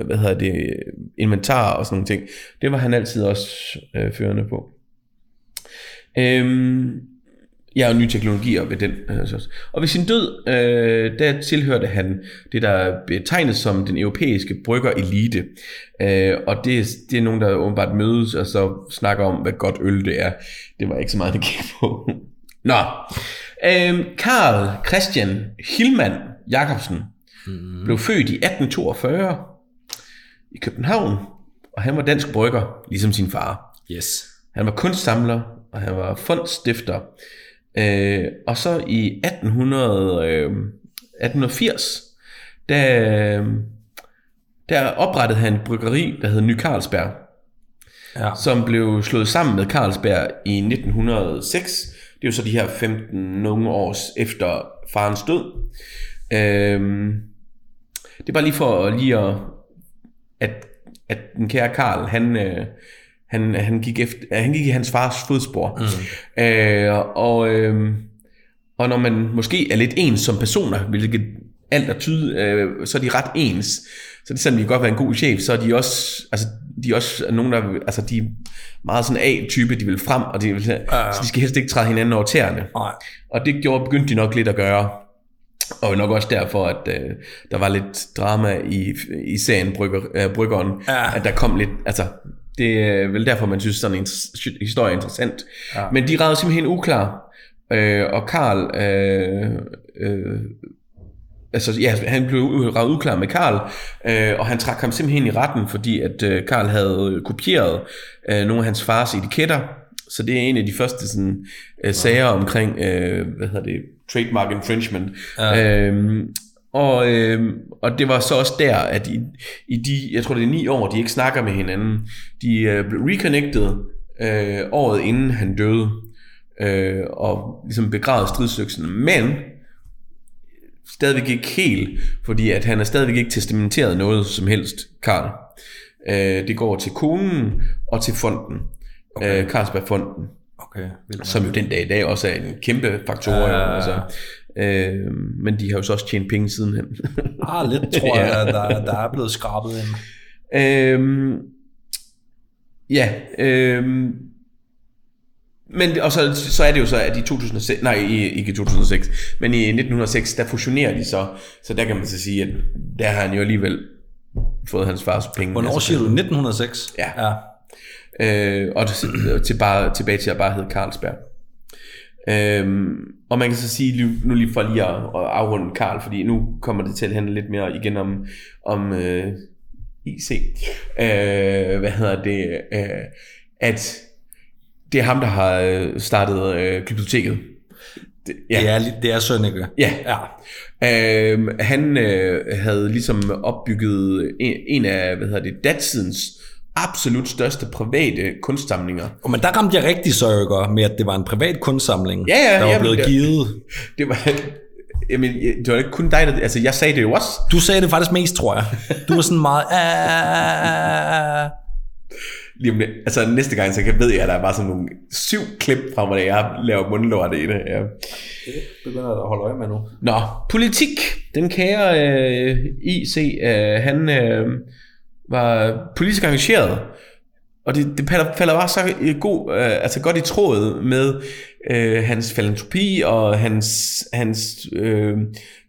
hvad hedder det, inventar og sådan nogle ting. Det var han altid også øh, førende på. Øhm, Ja, og nye teknologier ved den. Altså. Og ved sin død, øh, der tilhørte han det, der betegnes som den europæiske brygger-elite. Øh, og det, det er nogen, der åbenbart mødes og så snakker om, hvad godt øl det er. Det var ikke så meget, det gik på. Nå. Øh, Karl Christian Hillmann Jacobsen mm-hmm. blev født i 1842 i København, og han var dansk brygger, ligesom sin far. Yes. Han var kunstsamler, og han var fondstifter. Øh, og så i 1800, øh, 1880, der, der oprettede han et bryggeri, der hed Ny Carlsberg, ja. som blev slået sammen med Carlsberg i 1906. Det er jo så de her 15 nogle års efter farens død. Øhm, det er bare lige for lige at, at, at den kære Karl, han, øh, han, han, gik efter, han gik i hans fars fodspor. Mm. Øh, og, øh, og når man måske er lidt ens som personer, hvilket alt er tyde, øh, så er de ret ens. Så det sådan, de godt være en god chef, så er de også, altså, de er også nogen, der, altså de er meget sådan A-type, de vil frem, og de vil, ja. så de skal helst ikke træde hinanden over tæerne. Nej. Og det gjorde, begyndte de nok lidt at gøre. Og nok også derfor, at øh, der var lidt drama i, i serien Brygger, øh, Bryggeren, Ja. at der kom lidt, altså det er vel derfor, man synes, sådan en historie er interessant. Ja. Men de ragede simpelthen uklar, øh, og Karl, øh, øh, altså ja, han blev ravet uklar med Karl, øh, og han trak ham simpelthen i retten, fordi at øh, Karl havde kopieret øh, nogle af hans fars etiketter, så det er en af de første sådan, øh, sager omkring, øh, hvad hedder det, trademark infringement. Ja. Øhm, og, øh, og det var så også der, at i, i de, jeg tror det er ni år, de ikke snakker med hinanden. De øh, blev reconnected øh, året inden han døde, øh, og ligesom begravede stridsøksen. Men stadigvæk ikke helt, fordi at han er stadigvæk ikke testamenteret noget som helst, Karl. Øh, det går til konen og til fonden, okay. øh, Carlsbergfonden, Okay, som jo den dag i dag også er en kæmpe faktor. Ja, ja, ja. Altså, øh, men de har jo så også tjent penge sidenhen. *laughs* Ah, lidt tror jeg, *laughs* der, der er blevet skrabet ind. øhm, ja, øhm, men og så, så er det jo så, at i 2006, nej i- ikke i 2006, men i 1906, der fusionerer de så, så der kan man så sige, at der har han jo alligevel fået hans fars penge. Hvornår Altså, siger du? 1906? Ja. ja. øh, og til, til bare, tilbage til at bare hedde Carlsberg. Øhm, og man kan så sige, nu- lige for lige at, at afrunde Karl, fordi nu kommer det til at handle lidt mere igen om, om øh, IC. Øh, hvad hedder det? Øh, at det er ham, der har øh, startet øh, biblioteket. Det, Ja. Det er, det er Sønneke. Ja. ja. Øhm, han øh, havde ligesom opbygget en, en af, hvad hedder det, datidens absolut største private kunstsamlinger. Og men der ramte jeg rigtig sørger med, at det var en privat kunstsamling, Ja, ja, der var jamen, blevet det- givet. Det var, jamen, det var ikke kun dig, der, altså jeg sagde det jo også. Du sagde det faktisk mest, tror jeg. Du var sådan meget... "Ah." Lige om altså næste gang, så kan, ved jeg, at der er bare sådan nogle syv klip fra, hvordan jeg laver mundlort i det. Ja. Det begynder jeg at holde øje med nu. Nå, politik. Den kære øh, IC, øh, han øh, var politisk engageret. Og det, det falder, falder bare så god, øh, altså godt i tråd med øh, hans filantropi og hans, hans øh,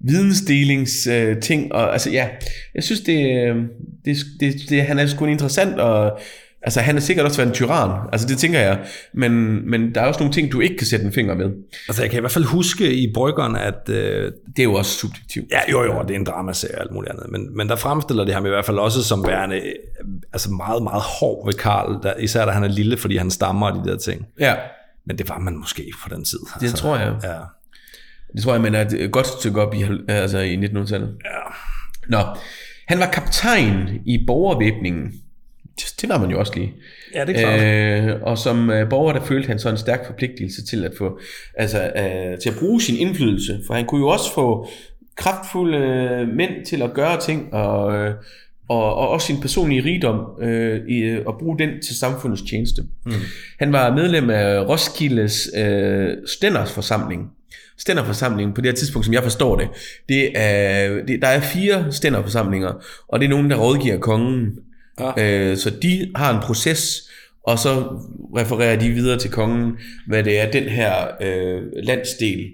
vidensdelings øh, ting. Og, altså ja, jeg synes, det, øh, det, det, det, han er sgu en interessant og Altså, han er sikkert også været en tyran. Altså, det tænker jeg. Men, men der er også nogle ting, du ikke kan sætte en finger med. Altså, jeg kan i hvert fald huske i Bryggeren, at... Øh, Det er jo også subjektivt. ja, jo, jo, det er en dramaserie og alt muligt andet. Men, men der fremstiller det ham i hvert fald også som værende øh, altså meget, meget hård ved Karl. Der, især da han er lille, fordi han stammer og de der ting. Ja, Men det var man måske ikke på den tid. det tror jeg. Ja. Det tror jeg, man er et godt stykke op i, altså i 1900-tallet. ja. Nå, han var kaptajn i borgervæbningen. Det var man jo også lige. Ja, det er klart. Øh, og som øh, borger, der følte han så en stærk forpligtelse til at få, altså øh, til at bruge sin indflydelse. For han kunne jo også få kraftfulde øh, mænd til at gøre ting, og, øh, og, og også sin personlige rigdom, øh, i, øh, og bruge den til samfundets tjeneste. Mm. Han var medlem af Roskildes øh, stændersforsamling. Stænderforsamlingen på det her tidspunkt, som jeg forstår det, det er, det, der er fire stænderforsamlinger, og det er nogen, der rådgiver kongen. Ja. Øh, så de har en proces, og så refererer de videre til kongen, hvad det er, den her øh, landsdel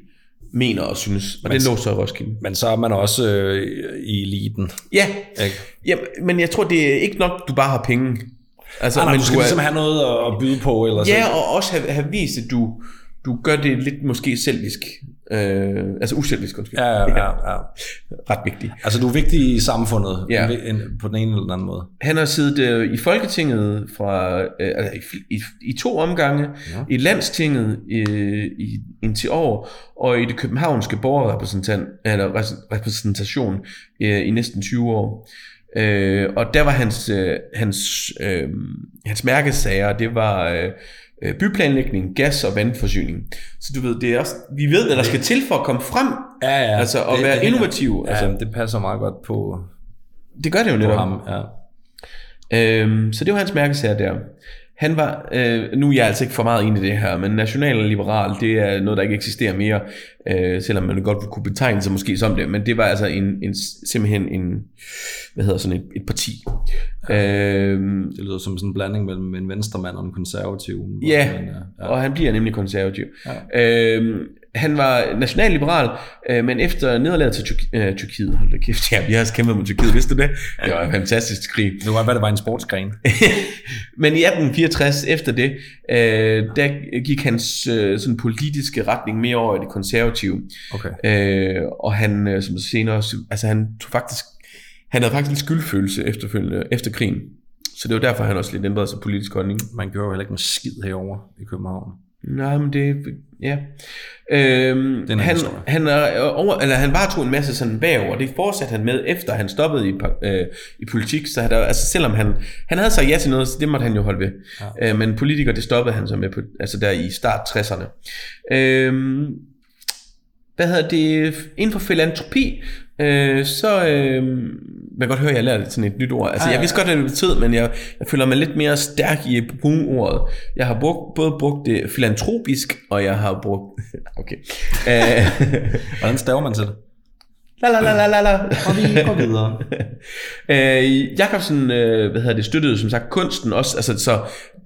mener og synes. Og den lå så i Roskilde. Men så er man også øh, i eliten. Ja, Ikke? ja, men jeg tror, det er ikke nok, du bare har penge. Altså, Ah, nej, men du skal er- ligesom have noget at- byde på. Eller Ja, så. og også have, have vist, at du, du gør det lidt måske selvisk. Øh, altså uselvisk, undskyld. Ja, ja, ja, ja. Ret vigtigt. Altså, du er vigtig i samfundet Ja. på den ene eller den anden måde. Han har siddet øh, i Folketinget fra, øh, altså i, i, i to omgange, ja. i Landstinget øh, i indtil år, og i det københavnske borgerrepræsentant, eller repræsentation øh, i næsten 20 år. Øh, og der var hans, øh, hans, øh, hans mærkesager, det var øh, øh, byplanlægning, gas og vandforsyning. Så du ved, det er også, vi ved, hvad der skal til for at komme frem, Ja, ja. altså at være innovativ. Ja, Altså, det passer meget godt på, det gør det jo netop. ham. Ja. Øhm, så det var hans mærkesager der. Han var, øh, nu er jeg altså ikke for meget inde i det her, men national og liberal, det er noget, der ikke eksisterer mere, øh, selvom man godt kunne betegne sig måske som det, men det var altså en, en, simpelthen en, hvad hedder sådan et, et parti. Øhm, Det lyder som sådan en blanding mellem en venstremand og en konservativ. Ja, Men, ja, og han bliver nemlig konservativ. Ja. Øhm, han var nationalliberal, øh, men efter nederlaget til Tyrk- øh, Tyrkiet, hold da kæft, ja, vi har også kæmpet mod Tyrkiet, vidste du det? Det var en fantastisk krig. Det var, hvad det var en sportsgren. *laughs* Men i 1864, efter det, øh, der gik hans øh, sådan politiske retning mere over i det konservative. Okay. Øh, og han, øh, som senere, altså han tog faktisk, han havde faktisk lidt skyldfølelse efterfølgende, efter krigen. Så det var derfor, han også lidt ændrede sig politisk holdning. Man gjorde jo heller ikke en skid herover i København. Nej, men det, ja. Øhm, en han, historie. han, er over, eller han bare tog en masse sådan bagover, og det fortsatte han med, efter han stoppede i, øh, i politik, så han, altså selvom han, han havde sagt ja til noget, så det måtte han jo holde ved. Ja. Øh, men politiker, det stoppede han så med, på, altså der i start 60'erne. Øhm, hvad hedder det, inden for filantropi, øh, så, øh, man kan godt høre, at jeg lærte sådan et nyt ord. Altså, jeg vidste godt, hvad det betød, men jeg, jeg føler mig lidt mere stærk i at bruge ordet. Jeg har brugt, både brugt det filantropisk, og jeg har brugt... *laughs* Okay. Øh, *laughs* Hvordan staver man til det? la la la la la la. Og vi går videre. *laughs* Øh, Jakobsen, øh, hvad hedder det, støttede som sagt kunsten også, altså, så,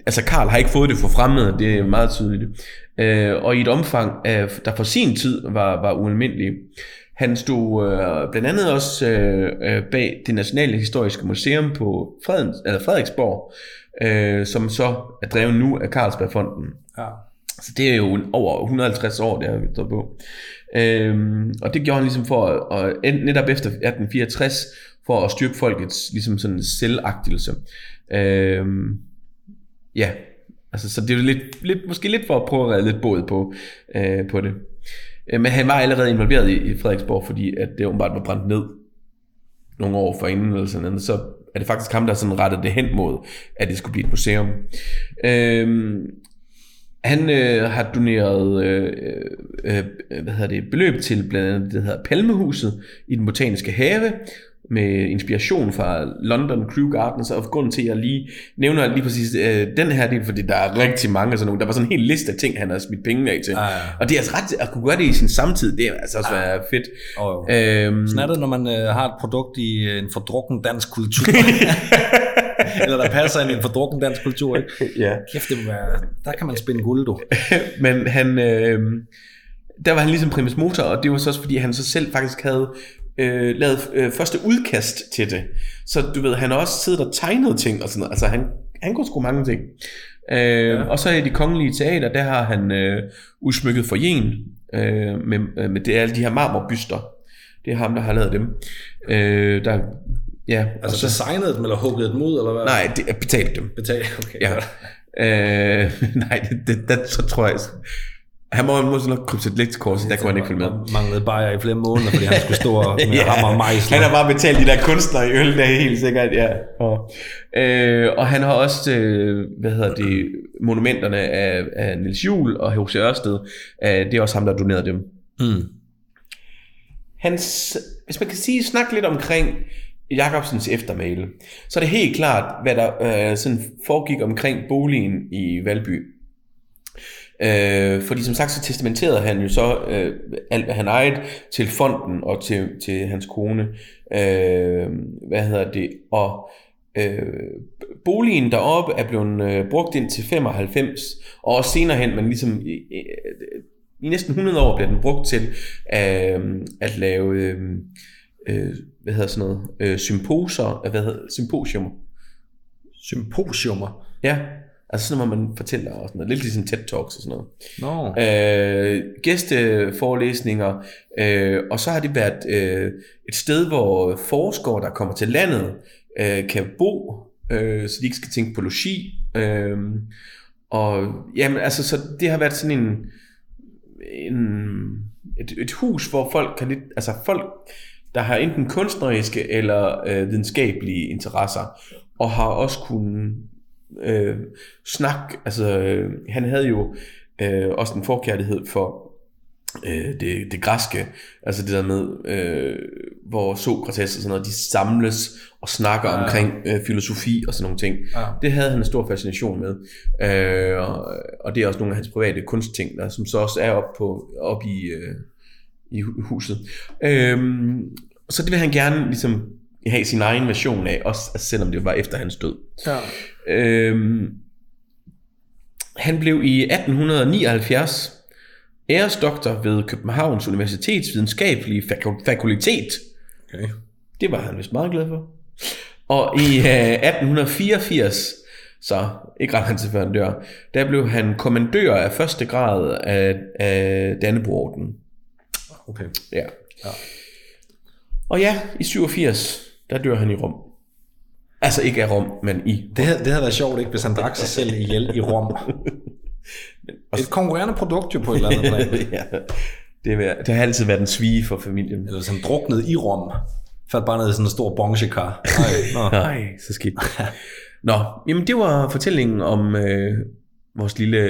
altså Karl har ikke fået det for fremmede, det er meget tydeligt. Øh, og i et omfang, øh, der for sin tid var, var ualmindeligt. Han stod øh, blandt andet også øh, øh, bag det Nationale Historiske Museum på Fredens, eller Frederiksborg, øh, som så er drevet nu af Carlsbergfonden. Ja. Så det er jo over 150 år, det har vi stået på. Øhm, og det gjorde han ligesom for at, at netop efter 1864, for at styrke folkets ligesom sådan selvagtelse. Øhm, ja, altså så det er jo lidt, lidt, måske lidt for at prøve at redde lidt båd på, øh, på det. Øh, men han var allerede involveret i, Frederiksborg, fordi at det åbenbart var brændt ned nogle år forinden eller sådan noget, så er det faktisk ham, der sådan rettede det hen mod, at det skulle blive et museum. Øhm, han øh, har doneret øh, øh, øh hvad hedder det, beløb til blandt andet det hedder Palmehuset i den botaniske have, med inspiration fra London Crew Gardens, og grunden til, at jeg lige nævner lige præcis øh, den her del, fordi der er rigtig mange sådan nogle, der var sådan en hel liste af ting, han har smidt penge af til. Ja, ja. Og det er altså ret, at kunne gøre det i sin samtid, det er altså også være fedt. Og, Øhm, sådan er det, når man øh, har et produkt i øh, en fordrukken dansk kultur. *laughs* Eller der passer ind i en fordrukken dansk kultur, ikke? ja. Kæft, det må være, der kan man spænde guld, du. *laughs* Men han, øh, der var han ligesom primus motor, og det var så også fordi, han så selv faktisk havde øh, lavet øh, første udkast til det. Så du ved, han har også siddet og tegnet ting og sådan noget. Altså han, han kunne sgu mange ting. Øh, ja. Og så i de kongelige teater, der har han øh, udsmykket for jen øh, med, øh, med det, alle de her marmorbyster. Det er ham, der har lavet dem. Øh, der, ja, Altså så, designet dem, eller hugget dem ud, eller hvad? nej, det betalt dem. Betal, *laughs* okay. Ja. Øh, *laughs* nej, det, det, det, så tror jeg... Han må måske nok krybe sit så der kunne han ikke følge med. Manglede bare i flere måneder, fordi han skulle stå og *laughs* med ja, hammer og mejsle. han har bare betalt de der kunstnere i øl, der er helt sikkert, ja. Og, øh, og han har også, øh, hvad hedder det, monumenterne af, af Niels Juhl og H.C. Ørsted. Øh, det er også ham, der har doneret dem. Mm. Hans, hvis man kan sige, snakke lidt omkring Jacobsens eftermæle, så er det helt klart, hvad der øh, sådan foregik omkring boligen i Valby. Øh, fordi som sagt, så testamenterede han jo så øh, alt, hvad han ejede til fonden og til, til hans kone. Øh, hvad hedder det? Og øh, boligen deroppe er blevet øh, brugt ind til 95, og også senere hen, men ligesom i, i, i næsten 100 år bliver den brugt til øh, at lave, øh, øh, hvad hedder sådan noget, øh, symposer, hvad hedder symposiumer. Symposiumer. Ja, altså sådan noget, hvor man fortæller og sådan noget, lidt ligesom TED Talks og sådan noget. Nå. Øh, gæsteforelæsninger, øh, og så har det været øh, et sted, hvor forskere, der kommer til landet, øh, kan bo, øh, så de ikke skal tænke på logi. Øh, og jamen, altså, så det har været sådan en, en et, et hus, hvor folk kan lidt, altså folk der har enten kunstneriske eller øh, videnskabelige interesser, og har også kunnet øh, snakke, altså øh, han havde jo øh, også en forkærlighed for øh, det, det græske, altså det der med, øh, hvor Sokrates og sådan noget, de samles og snakker ja. omkring øh, filosofi og sådan nogle ting. Ja. Det havde han en stor fascination med, øh, og, og det er også nogle af hans private kunstting, der, som så også er op, på, op i, øh, i hu- huset. Øh, så det vil han gerne ligesom have sin egen version af, også altså, selvom det var efter hans død. Ja. Øhm, han blev i 1879 æresdoktor ved Københavns Universitets videnskabelige fakul- fakultet. Okay. Det var han vist meget glad for. Og i øh, 1884, så ikke ret lang tid før han dør, der blev han kommandør af første grad af, af Dannebrogorden. Okay. Ja. ja. Og ja, i 87, der dør han i Rom. Altså ikke af Rom, men i Det, havde, det havde været sjovt, ikke, hvis han drak sig selv ihjel i Rom. *laughs* Et konkurrerende produkt jo på et eller andet plan. *laughs* ja, det, vil, det har altid været en svige for familien. Eller hvis han druknede i Rom. Faldt bare ned i sådan en stor bongekar. Nej. *laughs* Nej, så skidt. Nå, jamen det var fortællingen om øh, vores lille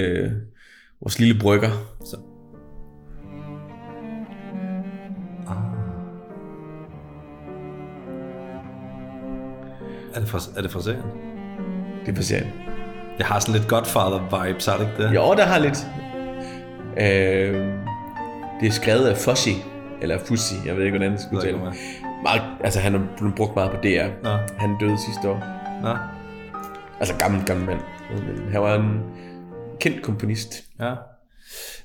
vores lille brygger. Så. Er det fra, er det fra serien? Det får serien. Det har sådan lidt Godfather-vibes, har det ikke det? Jo, der har lidt. Øh, det er skrevet af Fossi, eller Fussi, jeg ved ikke, hvordan det skulle ved tale. ikke, hvad Meget, altså han er blevet brugt meget på DR. Nå. Han døde sidste år. Nå, Altså gammel, gammel mand. Han var en kendt komponist. ja.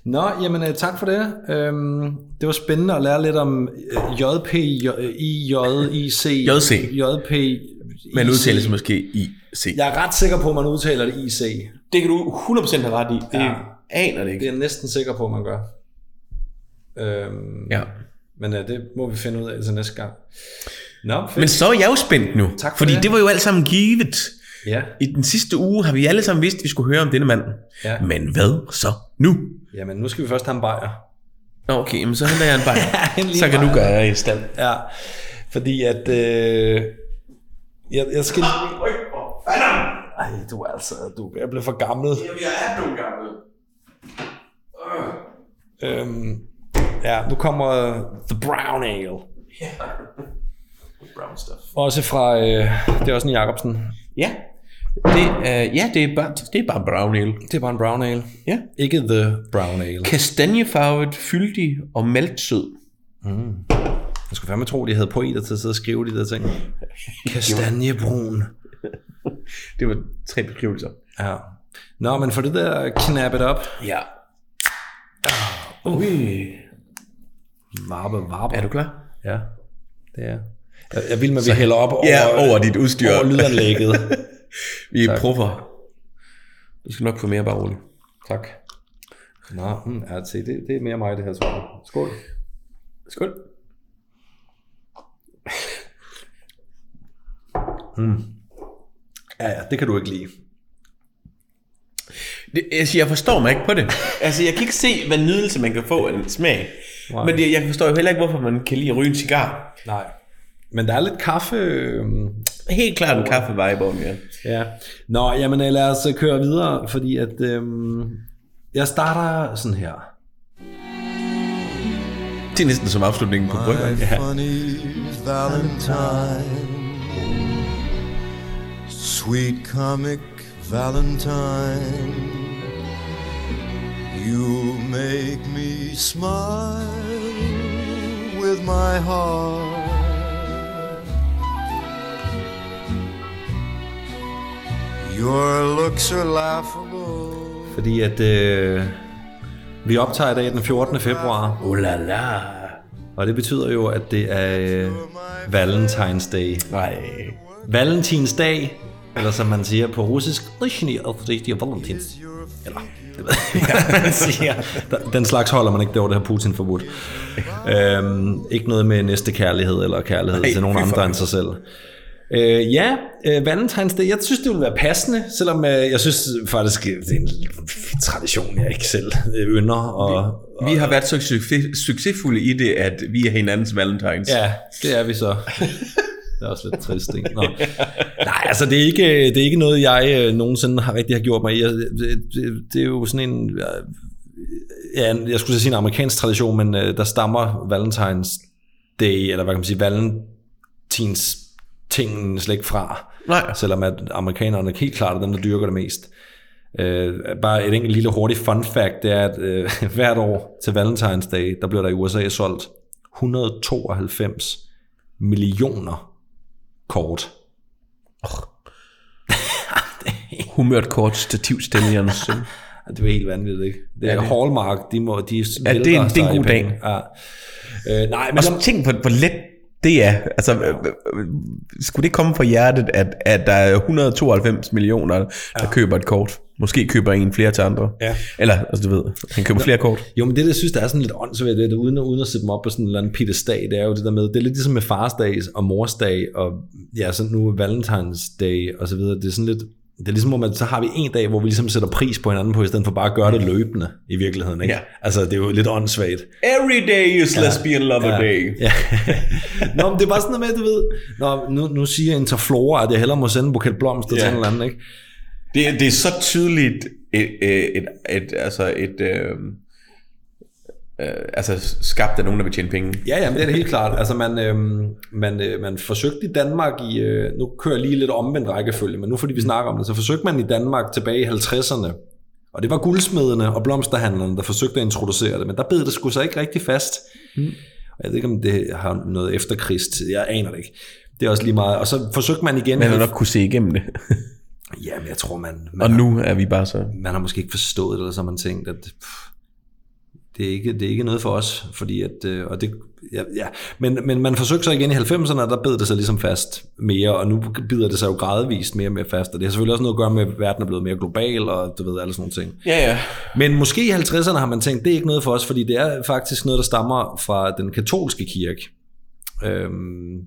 Nå, jamen øh, tak for det. Øhm, det var spændende at lære lidt om øh, JP, I, J, IC. JC. JP, Men IC. udtales måske i C. Jeg er ret sikker på, at man udtaler det IC. Det kan du 100% have ret i. Det Ja. ja. aner det Det ikke. er jeg næsten sikker på, at man gør. Øhm, Ja. Men øh, det må vi finde ud af til næste gang. Nå, fedt. Men så er jeg jo spændt nu. Tak for fordi det. det. det var jo alt sammen givet. Ja, I den sidste uge har vi alle sammen vidst, at vi skulle høre om denne mand. Ja. Men hvad så nu? jamen nu skal vi først have en bajer. Okay, men så henter jeg en bajer. *laughs* lille så kan du bajer. gøre jer i stand. Ja, fordi at... Øh, jeg, jeg skal... Ej, du er altså... Du, jeg blev for gammel. Jamen, jeg er nogle gamle. Øhm, ja, nu kommer The Brown Ale. *laughs* Brown stuff. Også fra... Øh, det er også en Jacobsen. Ja. Det, er, ja, det er, bare, det er bare brown ale. Det er bare en brown ale. Ja. Ikke The Brown Ale. Kastanjefarvet, fyldig og maltsød. Jeg skulle fandme tro, de havde poeter til at sidde og skrive de der ting. *laughs* Kastanjebrun. *laughs* Det var tre beskrivelser. Ja. Nå, men for det der knappet op. Ja. Ui. Varpe, varpe. Er du klar? Ja, det er. Jeg, jeg vil med, at vi hælder op over, Ja, over dit udstyr. over lydanlægget. *laughs* Vi er proffer. Du skal nok få mere bare roligt. tak. Nå, mm, det, det er mere mig, det her, tror jeg. Skål. Skål. Ja, ja, det kan du ikke lide. Det, altså, jeg forstår mig ikke på det. Altså, jeg kan ikke se, hvad nydelse man kan få af en smag. Nej. Men det, jeg forstår jo heller ikke, hvorfor man kan lide at ryge en cigar. Nej. Men der er lidt kaffe... øhm, Helt klart en kaffe-vibe om, ja. Ja. Nå, jamen øh, lad os øh, køre videre, fordi at... Øhm, jeg starter sådan her. Det er næsten som afslutningen på brygger. My Ja. funny Valentine, sweet comic Valentine, you make me smile with my heart. Your looks are laughable. Fordi at... Øh, vi optager i dag den 14. februar, Oh la la. og det betyder jo, at det er øh, Valentine's Day. Nej. Valentinsdag, eller som man siger på russisk, Valentins. Eller, det ved jeg man siger. Den slags holder man ikke, det var det her Putin forbudt. Øhm, ikke noget med næste kærlighed eller kærlighed Nej, til nogen andre end sig selv. Øh, ja, øh, Valentine's Day, jeg synes, det ville være passende, selvom øh, jeg synes faktisk, det er en tradition, jeg ikke selv øh, ynder at, Vi har været så succes, succesfulde i det, at vi er hinandens valentines. Ja, det er vi så. Det er også lidt trist, ikke? Nå. *laughs* Nej, altså det er, ikke, det er ikke noget, jeg øh, nogensinde har rigtig har gjort mig i. Jeg- Det, det, det er jo sådan en... Ja, jeg skulle sige en amerikansk tradition, men øh, der stammer Valentines Day, eller hvad kan man sige, Valentins tingen slet ikke fra. Nej. Selvom at amerikanerne helt klart er dem, der dyrker det mest. Øh, bare et enkelt lille hurtigt fun fact, det er, at øh, *laughs* hvert år til Valentine's Day, der bliver der i USA solgt 192 millioner kort. *laughs* Humørt kort. Ja, *laughs* Det er helt vanvittigt, ikke? Det er ja, det- Hallmark, de må, de Ja, det er en- det er en god dag. Ja. Øh, nej, men Og så tænk på, hvor let det er. Altså, øh, øh, skulle det komme fra hjertet, at, at der er 192 millioner, der ja. køber et kort? Måske køber en flere til andre. Ja. Eller, altså du ved, han køber flere kort. jo, men det, jeg synes, der er sådan lidt åndssvagt, det, er, uden, uden at sætte dem op på sådan en eller anden pittesdag, det er jo det der med, det er lidt ligesom med farsdag og morsdag, og ja, så nu Valentine's Day og så videre, det er sådan lidt, det er ligesom, hvor man, så har vi en dag, hvor vi ligesom sætter pris på hinanden på, i stedet for bare at gøre det løbende i virkeligheden. Ikke? Ja. Altså, det er jo lidt åndssvagt. Every day is lesbian lover Ja. day. Ja. *laughs* Nå, men det er bare sådan noget med, du ved, Nå, nu, nu siger Interflora, at jeg hellere må sende en buket blomster ja. til Ja. en eller anden, ikke? Det, det er så tydeligt et, et, et, et altså et, øh, øh, altså skabt af nogen, der vil tjene penge. Ja, ja, men det er helt klart. Altså, man, øhm, man, øh, man forsøgte i Danmark i, øh, nu kører jeg lige lidt omvendt rækkefølge, men nu fordi vi snakker om det, så forsøgte man i Danmark tilbage i 50'erne, og det var guldsmederne og blomsterhandlerne, der forsøgte at introducere det, men der bed det sgu så ikke rigtig fast. Mm. Jeg ved ikke, om det har noget efterkrigstid, jeg aner det ikke. Det er også lige meget. Og så forsøgte man igen. Man har nok kunne se igennem det. Ja, men jeg tror, man, Og man, nu er vi bare så... man har måske ikke forstået det, eller så har man tænkt, at pff, det, er ikke, det er ikke noget for os, fordi at, øh, og det, ja, ja. Men, men man forsøgte så igen i 90'erne, og der bed det sig ligesom fast mere, og nu bider det sig jo gradvist mere og mere fast, og det har selvfølgelig også noget at gøre med, at verden er blevet mere global, og du ved, alle sådan nogle ting. Ja, ja. Men måske i 50'erne har man tænkt, det er ikke noget for os, fordi det er faktisk noget, der stammer fra den katolske kirke. Øhm,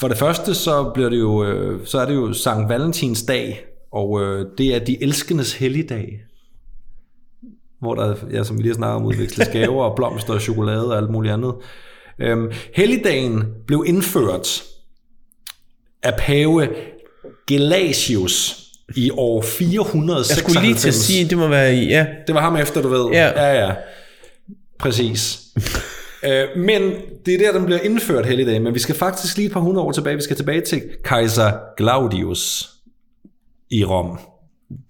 for det første, så, bliver det jo, øh, så er det jo Sankt Valentins dag, og øh, det er de elskendes helligdag. Hvor der, ja, som vi lige har snakket om, udveksles *laughs* gaver og blomster og chokolade og alt muligt andet. Øhm, helligdagen blev indført af pave Gelasius i år 496. Jeg skulle lige til at sige, det må være i... Ja, Det var ham efter, du ved. Ja. ja. ja. Præcis. *laughs* øh, men det er der, den bliver indført helligdag. Men vi skal faktisk lige et par hundrede år tilbage. Vi skal tilbage til kejser Claudius i Rom.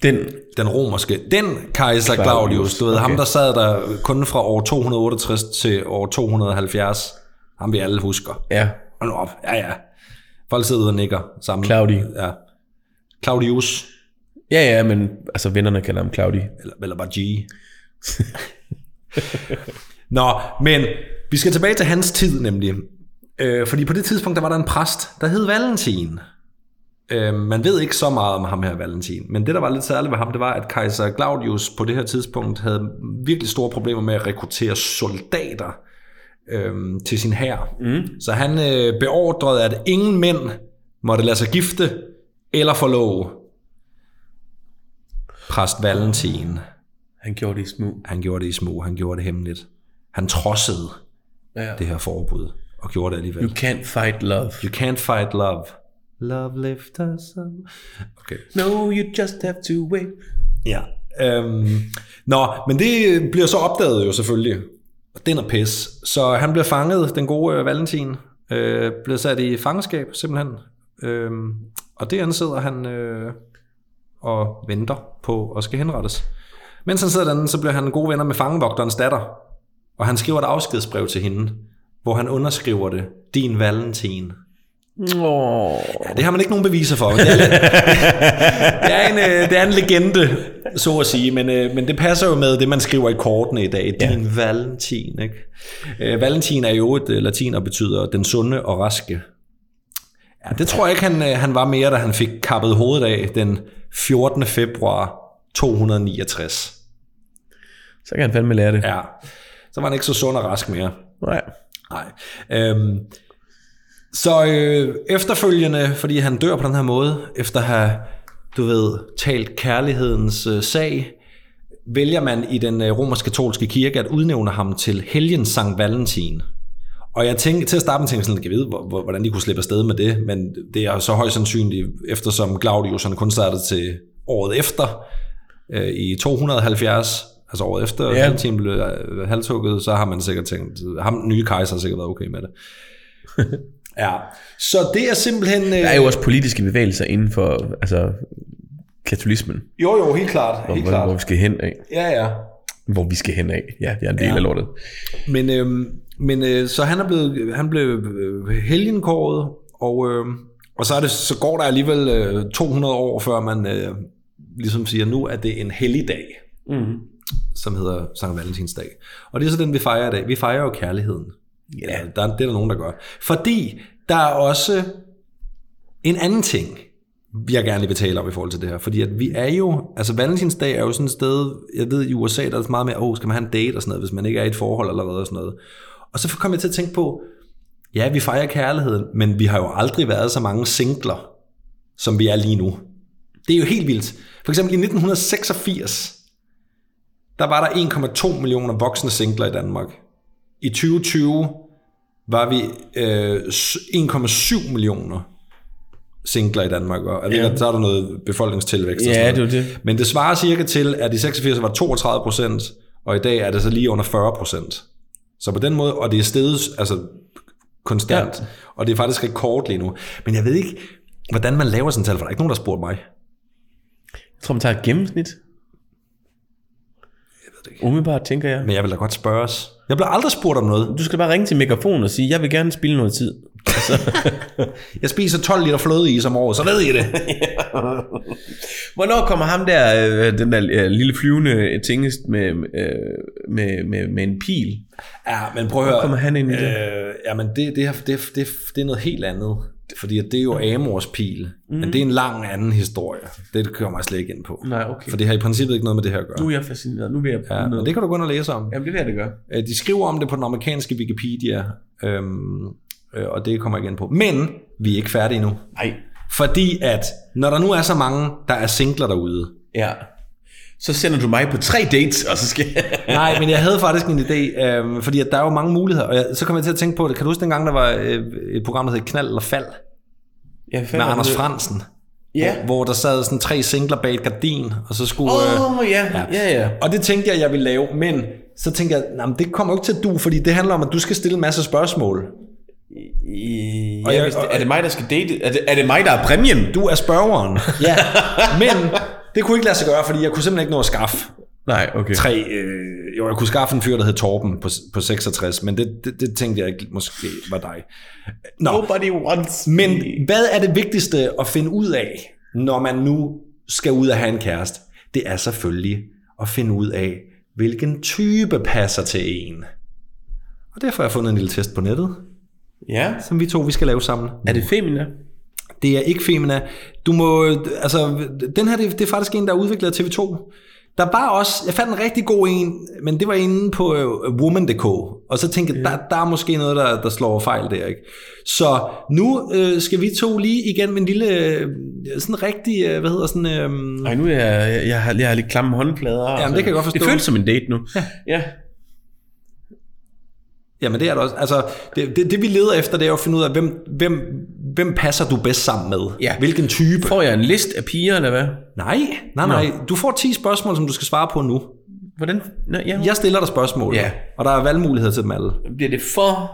Den... Den romerske. Den kejser Claudius, Claudius, du ved, okay. ham der sad der kun fra år 268 til år 270. Ham vi alle husker. Ja, Hold nu op. Ja, ja. Folk sidder og nikker sammen. Claudi. Ja. Claudius. ja, ja, men altså vennerne kalder ham Claudi. Eller, eller bare G. *laughs* Nå, men vi skal tilbage til hans tid nemlig. Øh, fordi på det tidspunkt, der var der en præst, der hed Valentin. Øh, man ved ikke så meget om ham her, Valentin. Men det, der var lidt særligt ved ham, det var, at kejser Claudius på det her tidspunkt havde virkelig store problemer med at rekruttere soldater øh, til sin hær. Mm. Så han øh, beordrede, at ingen mænd måtte lade sig gifte eller forlove. Præst Valentin. Han gjorde det i smug. Han gjorde det i smug, han gjorde det hemmeligt. Han trodsede Ja. det her forbud, og gjorde det alligevel. You can't fight love. You can't fight love. Love lift us up. Okay. No, you just have to wait. Ja. Øhm, nå, men det bliver så opdaget jo selvfølgelig. Og den er pis. Så han bliver fanget, den gode øh, Valentin. Øh, bliver sat i fangenskab, simpelthen. Øhm, og derinde sidder han øh, og venter på at skal henrettes. Mens han sidder derinde, så bliver han gode venner med fangevogterens datter. Og han skriver et afskedsbrev til hende, hvor han underskriver det, din Valentin. Åh. Ja, det har man ikke nogen beviser for. Det, er *laughs* det, er en, øh, det er en legende, så at sige, men, øh, men det passer jo med det, man skriver i kortene i dag. Din ja. Valentin, ikke? Øh, Valentin er jo et øh, latin og betyder den sunde og raske. Ja, det tror jeg ikke, han, han var mere, da han fik kappet hovedet af den 14. februar 269. Så kan han fandme lære det. Ja, så var han ikke så sund og rask mere. Nej. Nej. Øhm, så øh, efterfølgende, fordi han dør på den her måde, efter at have, du ved, talt kærlighedens øh, sag, vælger man i den øh, romersk-katolske kirke at udnævne ham til helgen Sankt Valentin. Og jeg tænkte, til at starte med tænkte jeg sådan, jeg ved, hvor- hvor- hvordan de kunne slippe afsted med det, men det er så højst sandsynligt, eftersom Claudius han kun startede til året efter, øh, i 270, altså året efter Ja. Valentin blev øh, halshugget, så har man sikkert tænkt, ham den nye kejser har sikkert været okay med det. *laughs* ja, så det er simpelthen... Øh, Der er jo også politiske bevægelser inden for altså, katolismen, Jo, jo, helt klart. hvor, Helt hvor, hvor klart. vi skal hen af. Ja, ja. Hvor vi skal hen af. Ja, det er en del Ja. af lortet. Men, øhm, men øh, så han er blevet, han blev øh, helgenkåret, og, øh, og så, er det, så går der alligevel øh, 200 år, før man øh, ligesom siger, nu er det en helligdag, Mm. som hedder Sankt Valentinsdag. Og det er så den, vi fejrer i dag. Vi fejrer jo kærligheden. Ja. Der, det er der nogen, der gør. Fordi der er også en anden ting, jeg gerne vil tale om i forhold til det her. Fordi at vi er jo, altså Valentinsdag er jo sådan et sted, jeg ved i USA, der er meget med, åh, oh, skal man have en date og sådan noget, hvis man ikke er i et forhold allerede og sådan noget. Og så kom jeg til at tænke på, ja, vi fejrer kærligheden, men vi har jo aldrig været så mange singler, som vi er lige nu. Det er jo helt vildt. For eksempel i 1986, der var der 1,2 millioner voksne singler i Danmark. I 2020 var vi øh, 1,7 millioner singler i Danmark, og jeg ved, Ja. ja. så er der noget befolkningstilvækst. og Ja, sådan det noget. er det. Men det svarer cirka til, at i 86 var det 32 procent, og i dag er det så lige under 40 procent. Så på den måde, og det er stedet altså, konstant, ja. og det er faktisk rekord lige nu. Men jeg ved ikke, hvordan man laver sådan et tal, for der er ikke nogen, der har spurgt mig. Jeg tror, man tager et gennemsnit. Ved det ikke. Umiddelbart, tænker jeg. Men jeg vil da godt spørge os. Jeg bliver aldrig spurgt om noget. Du skal bare ringe til mikrofonen og sige, jeg vil gerne spille noget tid. *laughs* Jeg spiser 12 liter flødeis om året, så ved I det. *laughs* Hvornår kommer ham der, øh, den der øh, lille flyvende tingest med, øh, med, med, med en pil? Ja, men prøv at høre. kommer han ind i det? Øh, ja, men det, det, er- det, det, det er noget helt andet. Fordi det er jo Amors pil. Mm. Men det er en lang anden historie. Det kommer jeg slet ikke ind på. Nej, okay. For det har i princippet ikke noget med det her at gøre. Nu er jeg fascineret. Nu vil jeg Ja, men det kan du gå ind og læse om. Jamen, det vil jeg da gøre. Øh, De skriver om det på den amerikanske Wikipedia, øhm, øh, og det kommer jeg ind på. Men vi er ikke færdige endnu. Nej. Fordi at, når der nu er så mange, der er singler derude, Ja. Så sender du mig på tre dates, og så skal *laughs* Nej, men jeg havde faktisk en idé, øh, fordi at der er jo mange muligheder, og jeg, så kom jeg til at tænke på det. Kan du huske dengang, der var øh, et program, der hed Knald eller Fald, ja, med Anders Fransen? Ja. Hvor, hvor der sad sådan tre singler bag et gardin, og så skulle... Øh, Åh, oh, ja. ja, ja, ja. og det tænkte jeg, jeg ville lave, men så tænkte jeg, nej, det kommer jo ikke til at du, fordi det handler om, at du skal stille en masse spørgsmål. I, Og ja, jeg- det, og- er det mig, der skal date? Er det, er det mig, der er præmien? Du er spørgeren. ja, *laughs* men det kunne ikke lade sig gøre, fordi jeg kunne simpelthen ikke nå at skaffe Nej, okay. tre... Øh, jo, jeg kunne skaffe en fyr, der hed Torben på, på 66, men det, det, det tænkte jeg ikke måske var dig. Nå, Nobody wants Men me. hvad er det vigtigste at finde ud af, når man nu skal ud og have en kæreste? Det er selvfølgelig at finde ud af, hvilken type passer til en. Og derfor har jeg fundet en lille test på nettet, Ja. som vi to vi skal lave sammen. Er det femina? Det er ikke Femina. Du må, altså, den her, det, det er faktisk en, der er udviklet af TV2. Der var også, jeg fandt en rigtig god en, men det var inde på uh, woman.dk, og så tænkte jeg, der, der er måske noget, der, der slår fejl der, ikke? Så nu øh, skal vi to lige igen med en lille, øh, sådan rigtig, øh, hvad hedder sådan, øh, Nej, nu er jeg, jeg, jeg, har, jeg har lidt klamme håndflader. Jamen, det kan jeg godt forstå. Det føles som en date nu. Ja. ja. jamen det er det også, altså, det, det, det vi leder efter, det er jo at finde ud af, hvem, hvem, hvem passer du bedst sammen med? Ja. Hvilken type? Får jeg en list af piger, eller hvad? Nej, nej, nej, du får 10 spørgsmål, som du skal svare på nu. Hvordan? Nå, ja. Jeg stiller dig spørgsmål, Ja. og der er valgmuligheder til dem alle. Bliver det for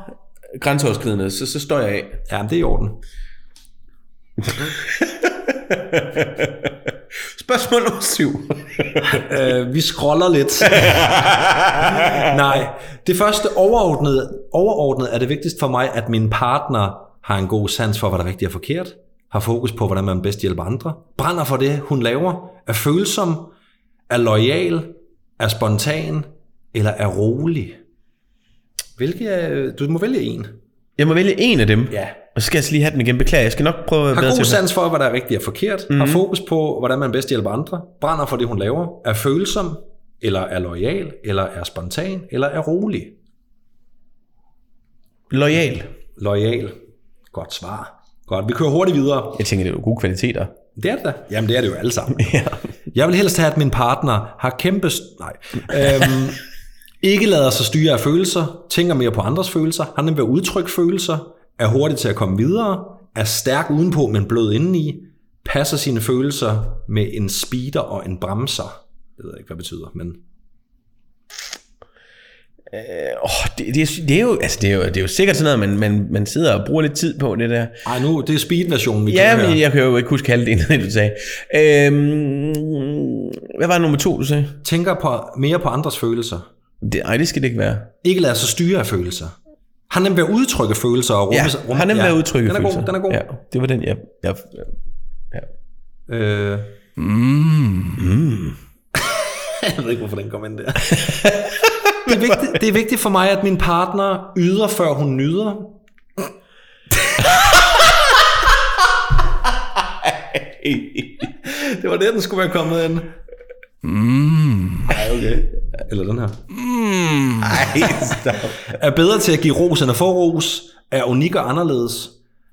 grænseoverskridende, så, så står jeg af. Ja, det er i orden. *laughs* Spørgsmål nummer syv. *laughs* Øh, vi scroller lidt. *laughs* Nej, det første overordnet, overordnet er det vigtigst for mig, at min partner har en god sans for, hvad der er rigtigt og forkert, har fokus på, hvordan man bedst hjælper andre, brænder for det, hun laver, er følsom, er lojal, er spontan, eller er rolig. Hvilke er, du må vælge en. Jeg må vælge en af dem. Ja. Og så skal jeg lige have den igen. Beklager, jeg skal nok prøve at Har god sans for, hvad der er rigtigt og forkert, mm-hmm. har fokus på, hvordan man bedst hjælper andre, brænder for det, hun laver, er følsom, eller er lojal, eller er spontan, eller er rolig. Loyal. Loyal. Godt svar. Godt, vi kører hurtigt videre. Jeg tænker, det er jo gode kvaliteter. Det er det da. Jamen, det er det jo alle sammen. *laughs* ja. Jeg vil helst have, at min partner har kæmpe... Nej. Øhm, *laughs* ikke lader sig styre af følelser, tænker mere på andres følelser, har nemt ved at udtrykke følelser, er hurtig til at komme videre, er stærk udenpå, men blød indeni, passer sine følelser med en speeder og en bremser. Det ved jeg ikke, hvad det betyder, men Oh, det, det, er, det, er jo, altså, det, er jo, det er jo sikkert sådan noget, man, man, man sidder og bruger lidt tid på det der. ej nu, det er speed-versionen, vi Ja, kan høre. men jeg kan jo ikke huske alt det, inden du sagde. Øhm, hvad var nummer to, du sagde? Tænker på, mere på andres følelser. Det, ej, det skal det ikke være. Ikke lader sig styre af følelser. Har nemt ved at udtrykke følelser og rumme Ja, rumme- han er med at udtrykke den er god, følelser. den er god. Ja, det var den, jeg... jeg Øh. Mm. *laughs* jeg ved ikke, hvorfor den kom ind der. *laughs* det, er vigtigt, det er vigtigt for mig, at min partner yder, før hun nyder. det var der, den skulle være kommet ind. Mm. Ej, okay. Eller den her. Ej, stop. Er bedre til at give ros end at få ros. Er unik og anderledes.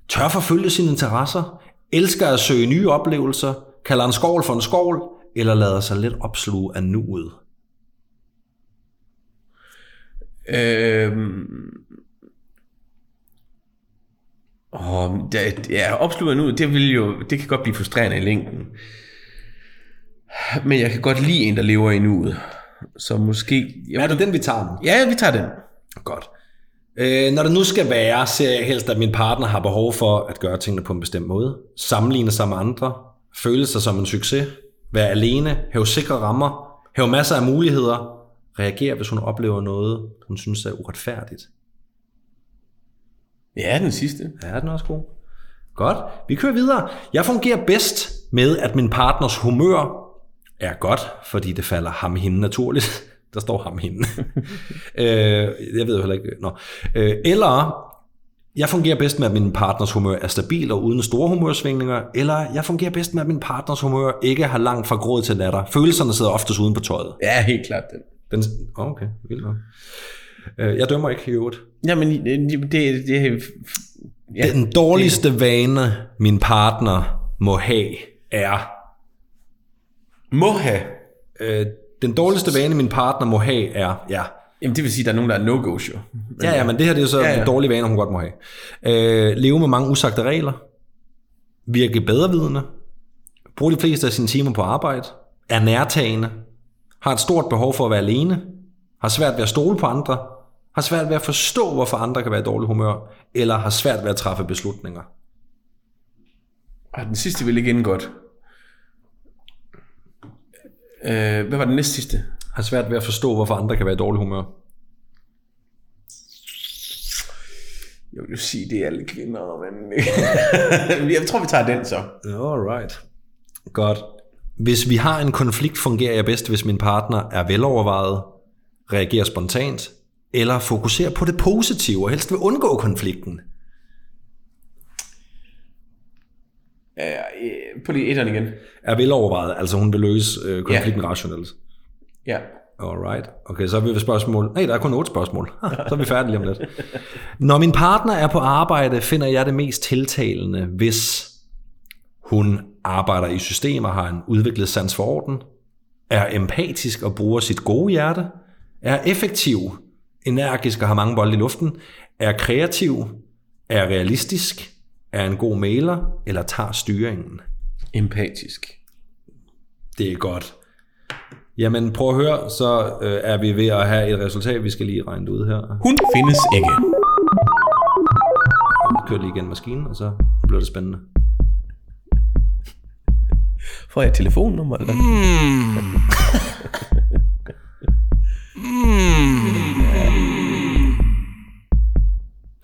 Tør forfølge sine interesser. Elsker at søge nye oplevelser. Kalder en skål for en skål. Eller lader sig let opsluge af nuet. Øhm, åh, det, ja, opsluger nu, det vil jo, det kan godt blive frustrerende i længden. Men jeg kan godt lide en, der lever i nuet. Så måske... Jeg Er det den, vi tager? Ja, vi tager den. Godt. Øh, når det nu skal være, ser jeg helst, at min partner har behov for at gøre tingene på en bestemt måde. Sammenligne sig med andre. Føle sig som en succes. Være alene. Have sikre rammer. Have masser af muligheder. Reagere, hvis hun oplever noget, hun synes er uretfærdigt. Ja, den sidste. Ja, den er også god. Godt. Vi kører videre. Jeg fungerer bedst med, at min partners humør er godt, fordi det falder ham hende naturligt. *laughs* Der står ham hende. *laughs* øh, jeg ved jo heller ikke. Nå. Øh, eller jeg fungerer bedst med, at min partners humør er stabil og uden store humørsvingninger. Eller jeg fungerer bedst med, at min partners humør ikke har langt fra gråd til latter. Følelserne sidder oftest uden på tøjet. Ja, helt klart den. Den, okay, vildt nok. Øh, jeg dømmer ikke i øvrigt. Jamen, det, det, det ja, Den dårligste vane, min partner må have, er... må have. Øh, den dårligste vane, min partner må have, er... Ja, Jamen, det vil sige, at der er nogen, der er no-go's jo. ja, ja men det her det er så Ja, ja, ja. ja. en dårlig vane, hun godt må have. Øh, leve med mange usagte regler. Virke bedrevidende. Bruge de fleste af sine timer på arbejde. Er nærtagende. Har et stort behov for at være alene. Har svært ved at stole på andre. Har svært ved at forstå, hvorfor andre kan være i dårlig humør. Eller har svært ved at træffe beslutninger. Ah, den sidste vil ikke ende godt. Øh, hvad var den næste sidste? Har svært ved at forstå, hvorfor andre kan være i dårlig humør. Jeg vil jo sige, det er alle kvinder, men *laughs* jeg tror, vi tager den så. Alright. Godt. Hvis vi har en konflikt, fungerer jeg bedst, hvis min partner er velovervejet, reagerer spontant, eller fokuserer på det positive og helst vil undgå konflikten. Øh, på lige etteren igen. Er velovervejet, altså hun vil løse øh, konflikten ja. rationelt. Ja. Alright. Okay, så er vi ved spørgsmål. Nej, der er kun otte spørgsmål. *laughs* Så er vi færdige lige om lidt. Når min partner er på arbejde, finder jeg det mest tiltalende, hvis hun arbejder i systemer, har en udviklet sans for orden, er empatisk og bruger sit gode hjerte, er effektiv, energisk og har mange bolde i luften, er kreativ, er realistisk, er en god mailer eller tager styringen. Empatisk. Det er godt. Jamen prøv at høre, så øh, er vi ved at have et resultat, vi skal lige regne ud her. Hun findes ikke. Kører lige igen maskinen, og så bliver det spændende. Får jeg telefonnummer? Eller?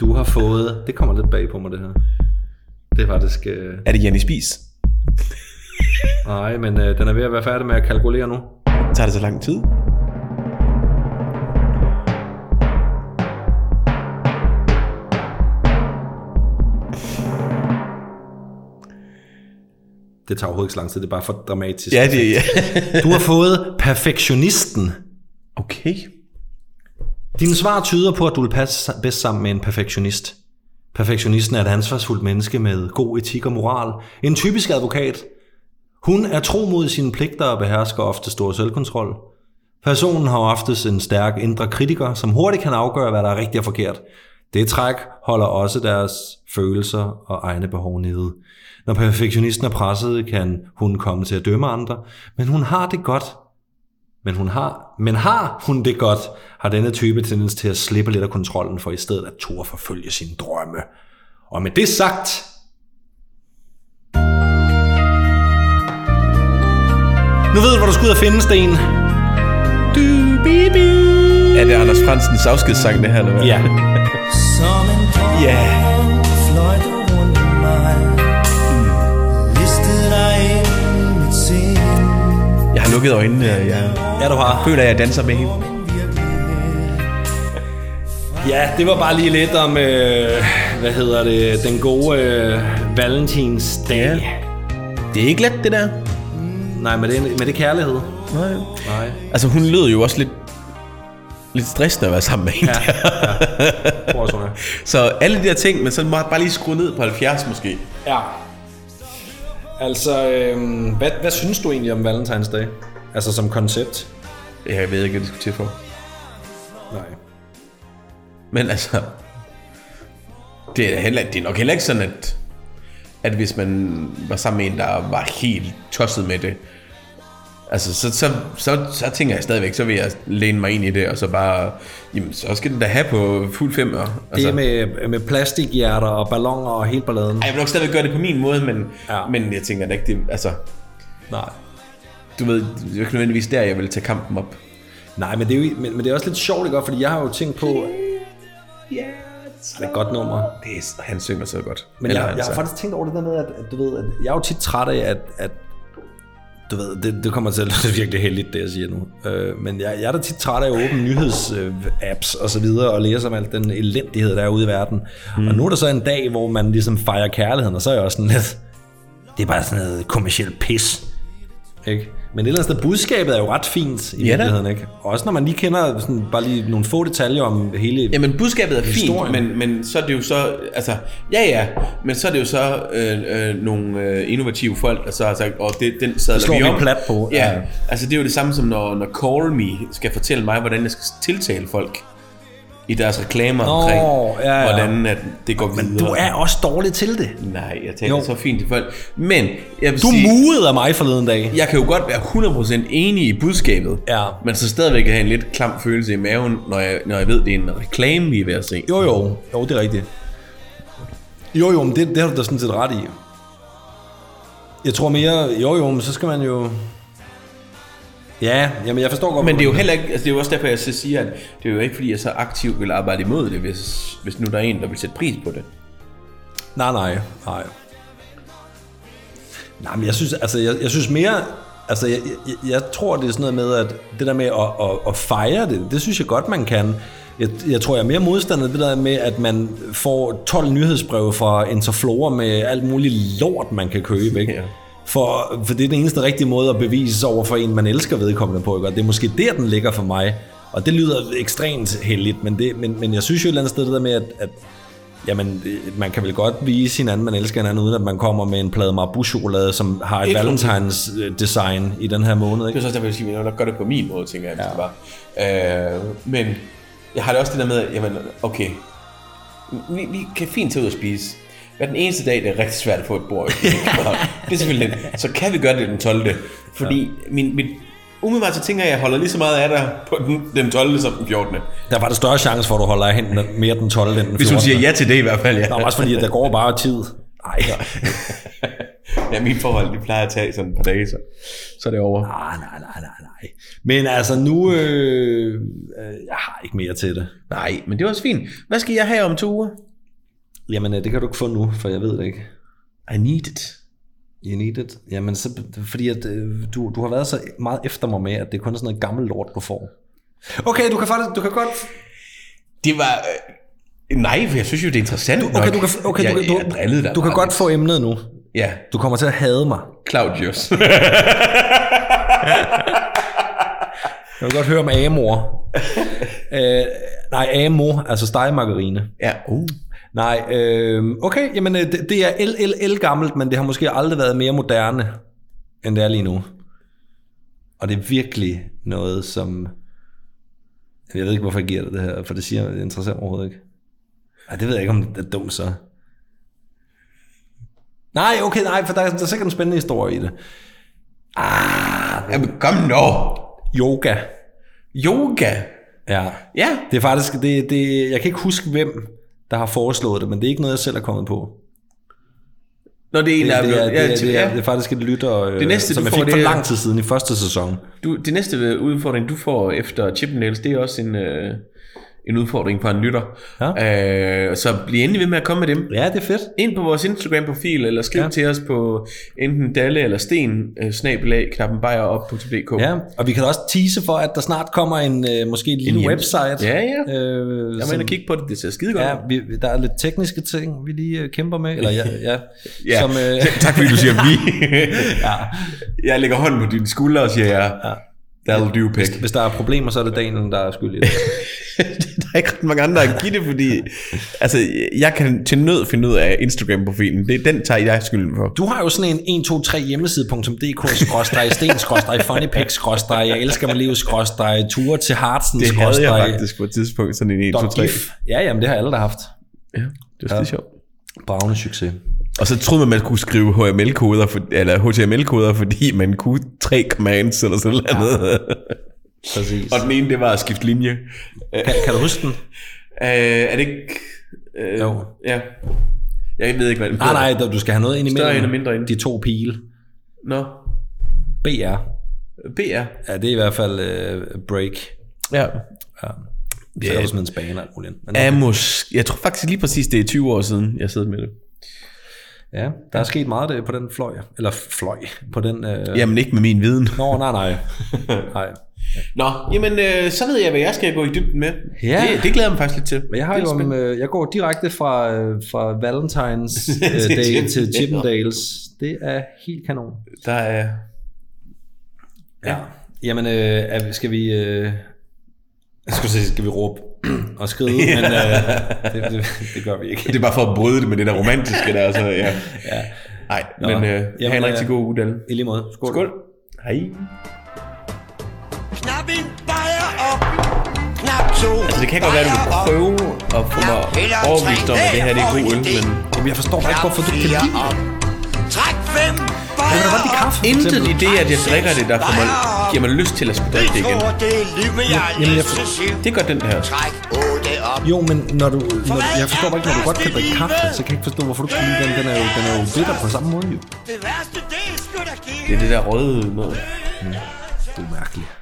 Du har fået, det kommer lidt bag på mig det her. Det er faktisk, øh, Er det Janni Spis? nej, men øh, den er ved at være færdig med at kalkulere nu. Tager det så lang tid? Det tager overhovedet ikke så lang tid, det er bare for dramatisk. Ja, det er... Du har fået perfektionisten. okay. Dine svar tyder på, at du vil passe bedst sammen med en perfektionist. Perfektionisten er et ansvarsfuldt menneske med god etik og moral. En typisk advokat. Hun er tro mod sine pligter og behersker ofte stor selvkontrol. Personen har oftest en stærk indre kritiker, som hurtigt kan afgøre, hvad der er rigtigt og forkert. Det træk holder også deres følelser og egne behov nede. Når perfektionisten er presset, kan hun komme til at dømme andre, men hun har det godt. Men, hun har, men har hun det godt, har denne type tendens til at slippe lidt af kontrollen, for i stedet at turde forfølge sine drømme. Og med det sagt, nu ved du, hvor du skal ud og finde, Sten. Du, bibi. Er det Anders Fransens afskedssang, det her, eller hvad? Ja. Som en drøm Ja. fløj du rundt om mig Listede dig ind i mit sind Jeg har lukket øjnene, og jeg Ja, du har. føler, at jeg danser med hende. Ja, det var bare lige lidt om, øh, hvad hedder det, den gode øh, valentinsdag. Ja. Det er ikke let, det der. Nej, men det, er- men det er kærlighed. Nej. Nej. Altså, hun lød jo også lidt, lidt stressende at være sammen med hende. Ja, ja. Tror jeg, hun er. *laughs* Så alle de der ting, men så må jeg bare lige skrue ned på 70 måske. Ja. Altså, øh, hvad, hvad synes du egentlig om Valentinsdag? Altså som koncept? Jeg ved ikke, hvad det skulle til for. Nej. Men altså, det er, heller, det er nok heller ikke sådan, at, at hvis man var sammen med en, der var helt tosset med det, altså, så, så, så, så tænker jeg stadigvæk, så vil jeg læne mig ind i det, og så bare, jamen, så skal den da have på fuld fem. Altså, Det er med, med plastikhjerter og ballonger og helt balladen. Ej, jeg vil nok stadigvæk gøre det på min måde, men, Ja. men jeg tænker da ikke, det, altså, Nej. du ved, det er ikke nødvendigvis der, jeg vil tage kampen op. Nej, men det, er jo, men, men det er også lidt sjovt, ikke? Fordi jeg har jo tænkt på... Ja, det er et godt nummer. Det er, han synger så godt. Men Eller jeg, jeg har faktisk tænkt over det der med, at, at du ved, at jeg er jo tit træt af, at, at du ved, det, det kommer til at lyde *laughs* virkelig heldigt, det jeg siger nu. Øh, men jeg, jeg er da tit træt af åbne nyhedsapps og så videre, og læse om alt den elendighed, der er ude i verden. Mm. Og nu er der så en dag, hvor man ligesom fejrer kærligheden, og så er jeg også sådan lidt, det er bare sådan noget kommersielt pis. Ikke? Men et eller andet sted, budskabet er jo ret fint i Ja virkeligheden, ikke? Også når man lige kender sådan, bare lige nogle få detaljer om hele... Jamen, budskabet er Historien. fint, men, men så er det jo så, altså, ja ja, men så er det jo så øh, øh, nogle øh, innovative folk, der så har sagt, åh, det, den sadler vi vi om. plat på. Ja, Ja. altså det er jo det samme som når, når Call Me skal fortælle mig, hvordan jeg skal tiltale folk i deres reklamer Nå, omkring, ja, ja. hvordan at det går videre. Men du er også dårlig til det. Nej, jeg taler Jo. så fint til folk. Men, jeg vil Du sige, af mig forleden dag. jeg kan jo godt være 100% enig i budskabet, Ja. men så stadigvæk have en lidt klam følelse i maven, når jeg, når jeg ved, det er en reklame, vi er ved at se. Jo, jo. Jo, det er rigtigt. Jo, jo, men det, det har du da sådan set ret i. Jeg tror mere, jo, jo, men så skal man jo... Ja, jamen jeg forstår godt... Men det er jo heller ikke, altså det er jo også derfor, jeg så siger, at det er jo ikke, fordi jeg så aktivt vil arbejde imod det, hvis, hvis nu der er en, der vil sætte pris på det. Nej, nej, nej. Nej, men jeg synes, altså, jeg, jeg synes mere... Altså, jeg, jeg, jeg tror, det er sådan noget med, at det der med at, at, at fejre det, det synes jeg godt, man kan. Jeg, jeg tror, jeg er mere modstander det der med, at man får 12 nyhedsbreve fra Interflora med alt muligt lort, man kan købe, ikke? Ja. For, for det er den eneste rigtige måde at bevise sig over for en, man elsker vedkommende på, ikke? Og det er måske der, den ligger for mig. Og det lyder ekstremt heldigt, men, det, men, men jeg synes jo et eller andet sted det der med, at, at Jamen, det- man kan vel godt vise hinanden, man elsker hinanden, uden at man kommer med en plade Marabou-chokolade, som har et Valentines øh, design i den her måned. Det Ikke? er så også derfor, jeg jeg nok gør det på min måde, tænker jeg. Ja. Det bare. Øh, men jeg har det også det der med, at, jamen, okay, vi, vi kan fint tage ud og spise. Hver den eneste dag, det er rigtig svært at få et bord. i det er selvfølgelig det. Så kan vi gøre det den 12. Fordi ja. min, min, umiddelbart så tænker jeg, at jeg holder lige så meget af dig på den, den 12. som den 14. Der var det større chance for, at du holder af hende mere den 12. end den 14. Hvis hun siger ja til det i hvert fald, ja. Nå, også fordi, at der går bare tid. Nej, ja, *laughs* mine forhold, de plejer at tage sådan et par dage, så, så er det over. nej, nej, nej, nej, nej. Men altså nu, øh, øh, jeg har ikke mere til det. Nej, men det er også fint. Hvad skal jeg have om to uger? Jamen, øh, det kan du ikke få nu, for jeg ved det ikke. I need it. You need it. Jamen, så, fordi at, øh, du, du har været så meget efter mig med, at det kun er sådan noget gammelt lort, du får. Okay, du kan faktisk, du kan godt... Det var... Øh, nej, for jeg synes jo, det er interessant Du, okay, du kan, okay, jeg, du, kan- du, jeg drillede dig du kan godt få emnet nu. Ja, Du kommer til at hade mig. Claudius. *laughs* Jeg vil godt høre om Amor. *laughs* øh, nej, Amor, altså stegemargarine. ja, uh. Nej, øh, okay, jamen øh, det, det er el, el, el gammelt, men det har måske aldrig været mere moderne. end det er lige nu. Og det er virkelig noget, som... Jeg ved ikke, hvorfor jeg giver dig det her, for det siger det interesserer mig overhovedet ikke. Ej, det ved jeg ikke, om det er dumt så. Nej, okay, nej, for der er, der er sikkert en spændende historie i det. Jamen, kom nu. Yoga. Yoga. Ja. Ja. Det er faktisk, det, det, jeg kan ikke huske, hvem der har foreslået det, men det er ikke noget, jeg selv er kommet på. Når det er en, Det, der det, er, blevet- det, er, det, er, ja. det er faktisk et lytter, øh, Det næste, som jeg får, fik for det er- lang tid siden i første sæson. Du, det næste udfordring, du får efter Chippendales, det er også en, øh, en udfordring fra en lytter. Ja. Øh, så bliv endelig ved med at komme med dem. Ja, det er fedt. Ind på vores Instagram-profil, eller skriv Ja. ja. til os på enten dalle eller sten, øh, snabelag, knappen op.dk. Ja, og vi kan også tease for, at der snart kommer en øh, måske en lille hjem- website. Ja, ja. Øh, Jeg ind og kigge på det, det ser skide godt Ja, vi, der er lidt tekniske ting, vi lige øh, kæmper med. Eller ja, ja, *laughs* Ja, som, øh, tak fordi du siger vi. *laughs* ja, Jeg lægger hånden på dine skuldre og siger, ja, that'll do, pæk. hvis der er problemer, så er det Daniel, der er skyld i det. *laughs* *laughs* der er ikke ret mange andre, der kan give det, fordi altså, jeg kan til nød finde ud af Instagram-profilen. Det, den tager jeg skylden for. Du har jo sådan en 123 hjemmeside.dk skråstreg sten skråstreg funnypics skråstreg jeg elsker mig liv skråstreg ture til Hartsen Det havde jeg faktisk på et tidspunkt, sådan en 1, 2, 3. gif. Ja, jamen det har alle der haft. Ja, det var skide sjovt. Bravende succes. Og så troede man, man kunne skrive HTML-koder, for, eller HTML-koder, fordi man kunne tre commands eller sådan noget. *laughs* Præcis. Og den ene, det var at skifte linje. Kan, kan du huske den? Øh, er det ikke... Øh, Jo. Ja. Jeg ved ikke, hvad den Nej, nej, du skal have noget ind Større imellem. og mindre ind. De to pile. Nå, BR. BR. Ja, det er i hvert fald øh, break. Ja. Ja. Så er der sådan en span og alt muligt. Men, Amos. Jeg tror faktisk lige præcis, det er 20 år siden, jeg sidder med det. ja, der er sket meget det på den fløj. Eller fløj. På den... Øh... Jamen ikke med min viden. Nå, nej, nej. *laughs* nej. Nå, jamen øh, så ved jeg, hvad jeg skal gå i dybden med. Ja. Det, det glæder jeg mig faktisk lidt til. Men jeg har jo, om, øh, jeg går direkte fra, øh, fra Valentines *laughs* øh, Til Day til Chippendales. Det er helt kanon. Der er... Ja. Jamen, øh, skal vi... Øh, jeg skulle sige, skal vi råbe *clears throat* og skride, men øh, det, det, det, gør vi ikke. *laughs* Det er bare for at bryde det med det der romantiske der. Så, ja. Ja. Nej, Nå. men øh, Jamen, have en rigtig øh, god uge, Dalle. I lige måde. Skål. Skål. Hej. Altså det kan godt være, at du vil prøve at få mig overbevist om, at det her det er god øl, men Jamen, jeg forstår bare ikke, hvorfor du kan lide det. Træk fem Jeg vil da godt lide kaffe, for intet i det, at jeg drikker det, der får mig, giver mig lyst til at skulle drikke det igen. det er liv med jeg Jamen, jeg siv. Det gør den her. Træk otte op. Jo, men når du, når, jeg forstår bare ikke, når du godt kan drikke kaffe, så kan jeg ikke forstå, hvorfor du kan lide den. Den er jo, den er jo bitter på samme måde, jo. Det er Det er det der røde noget. Det er mærkeligt.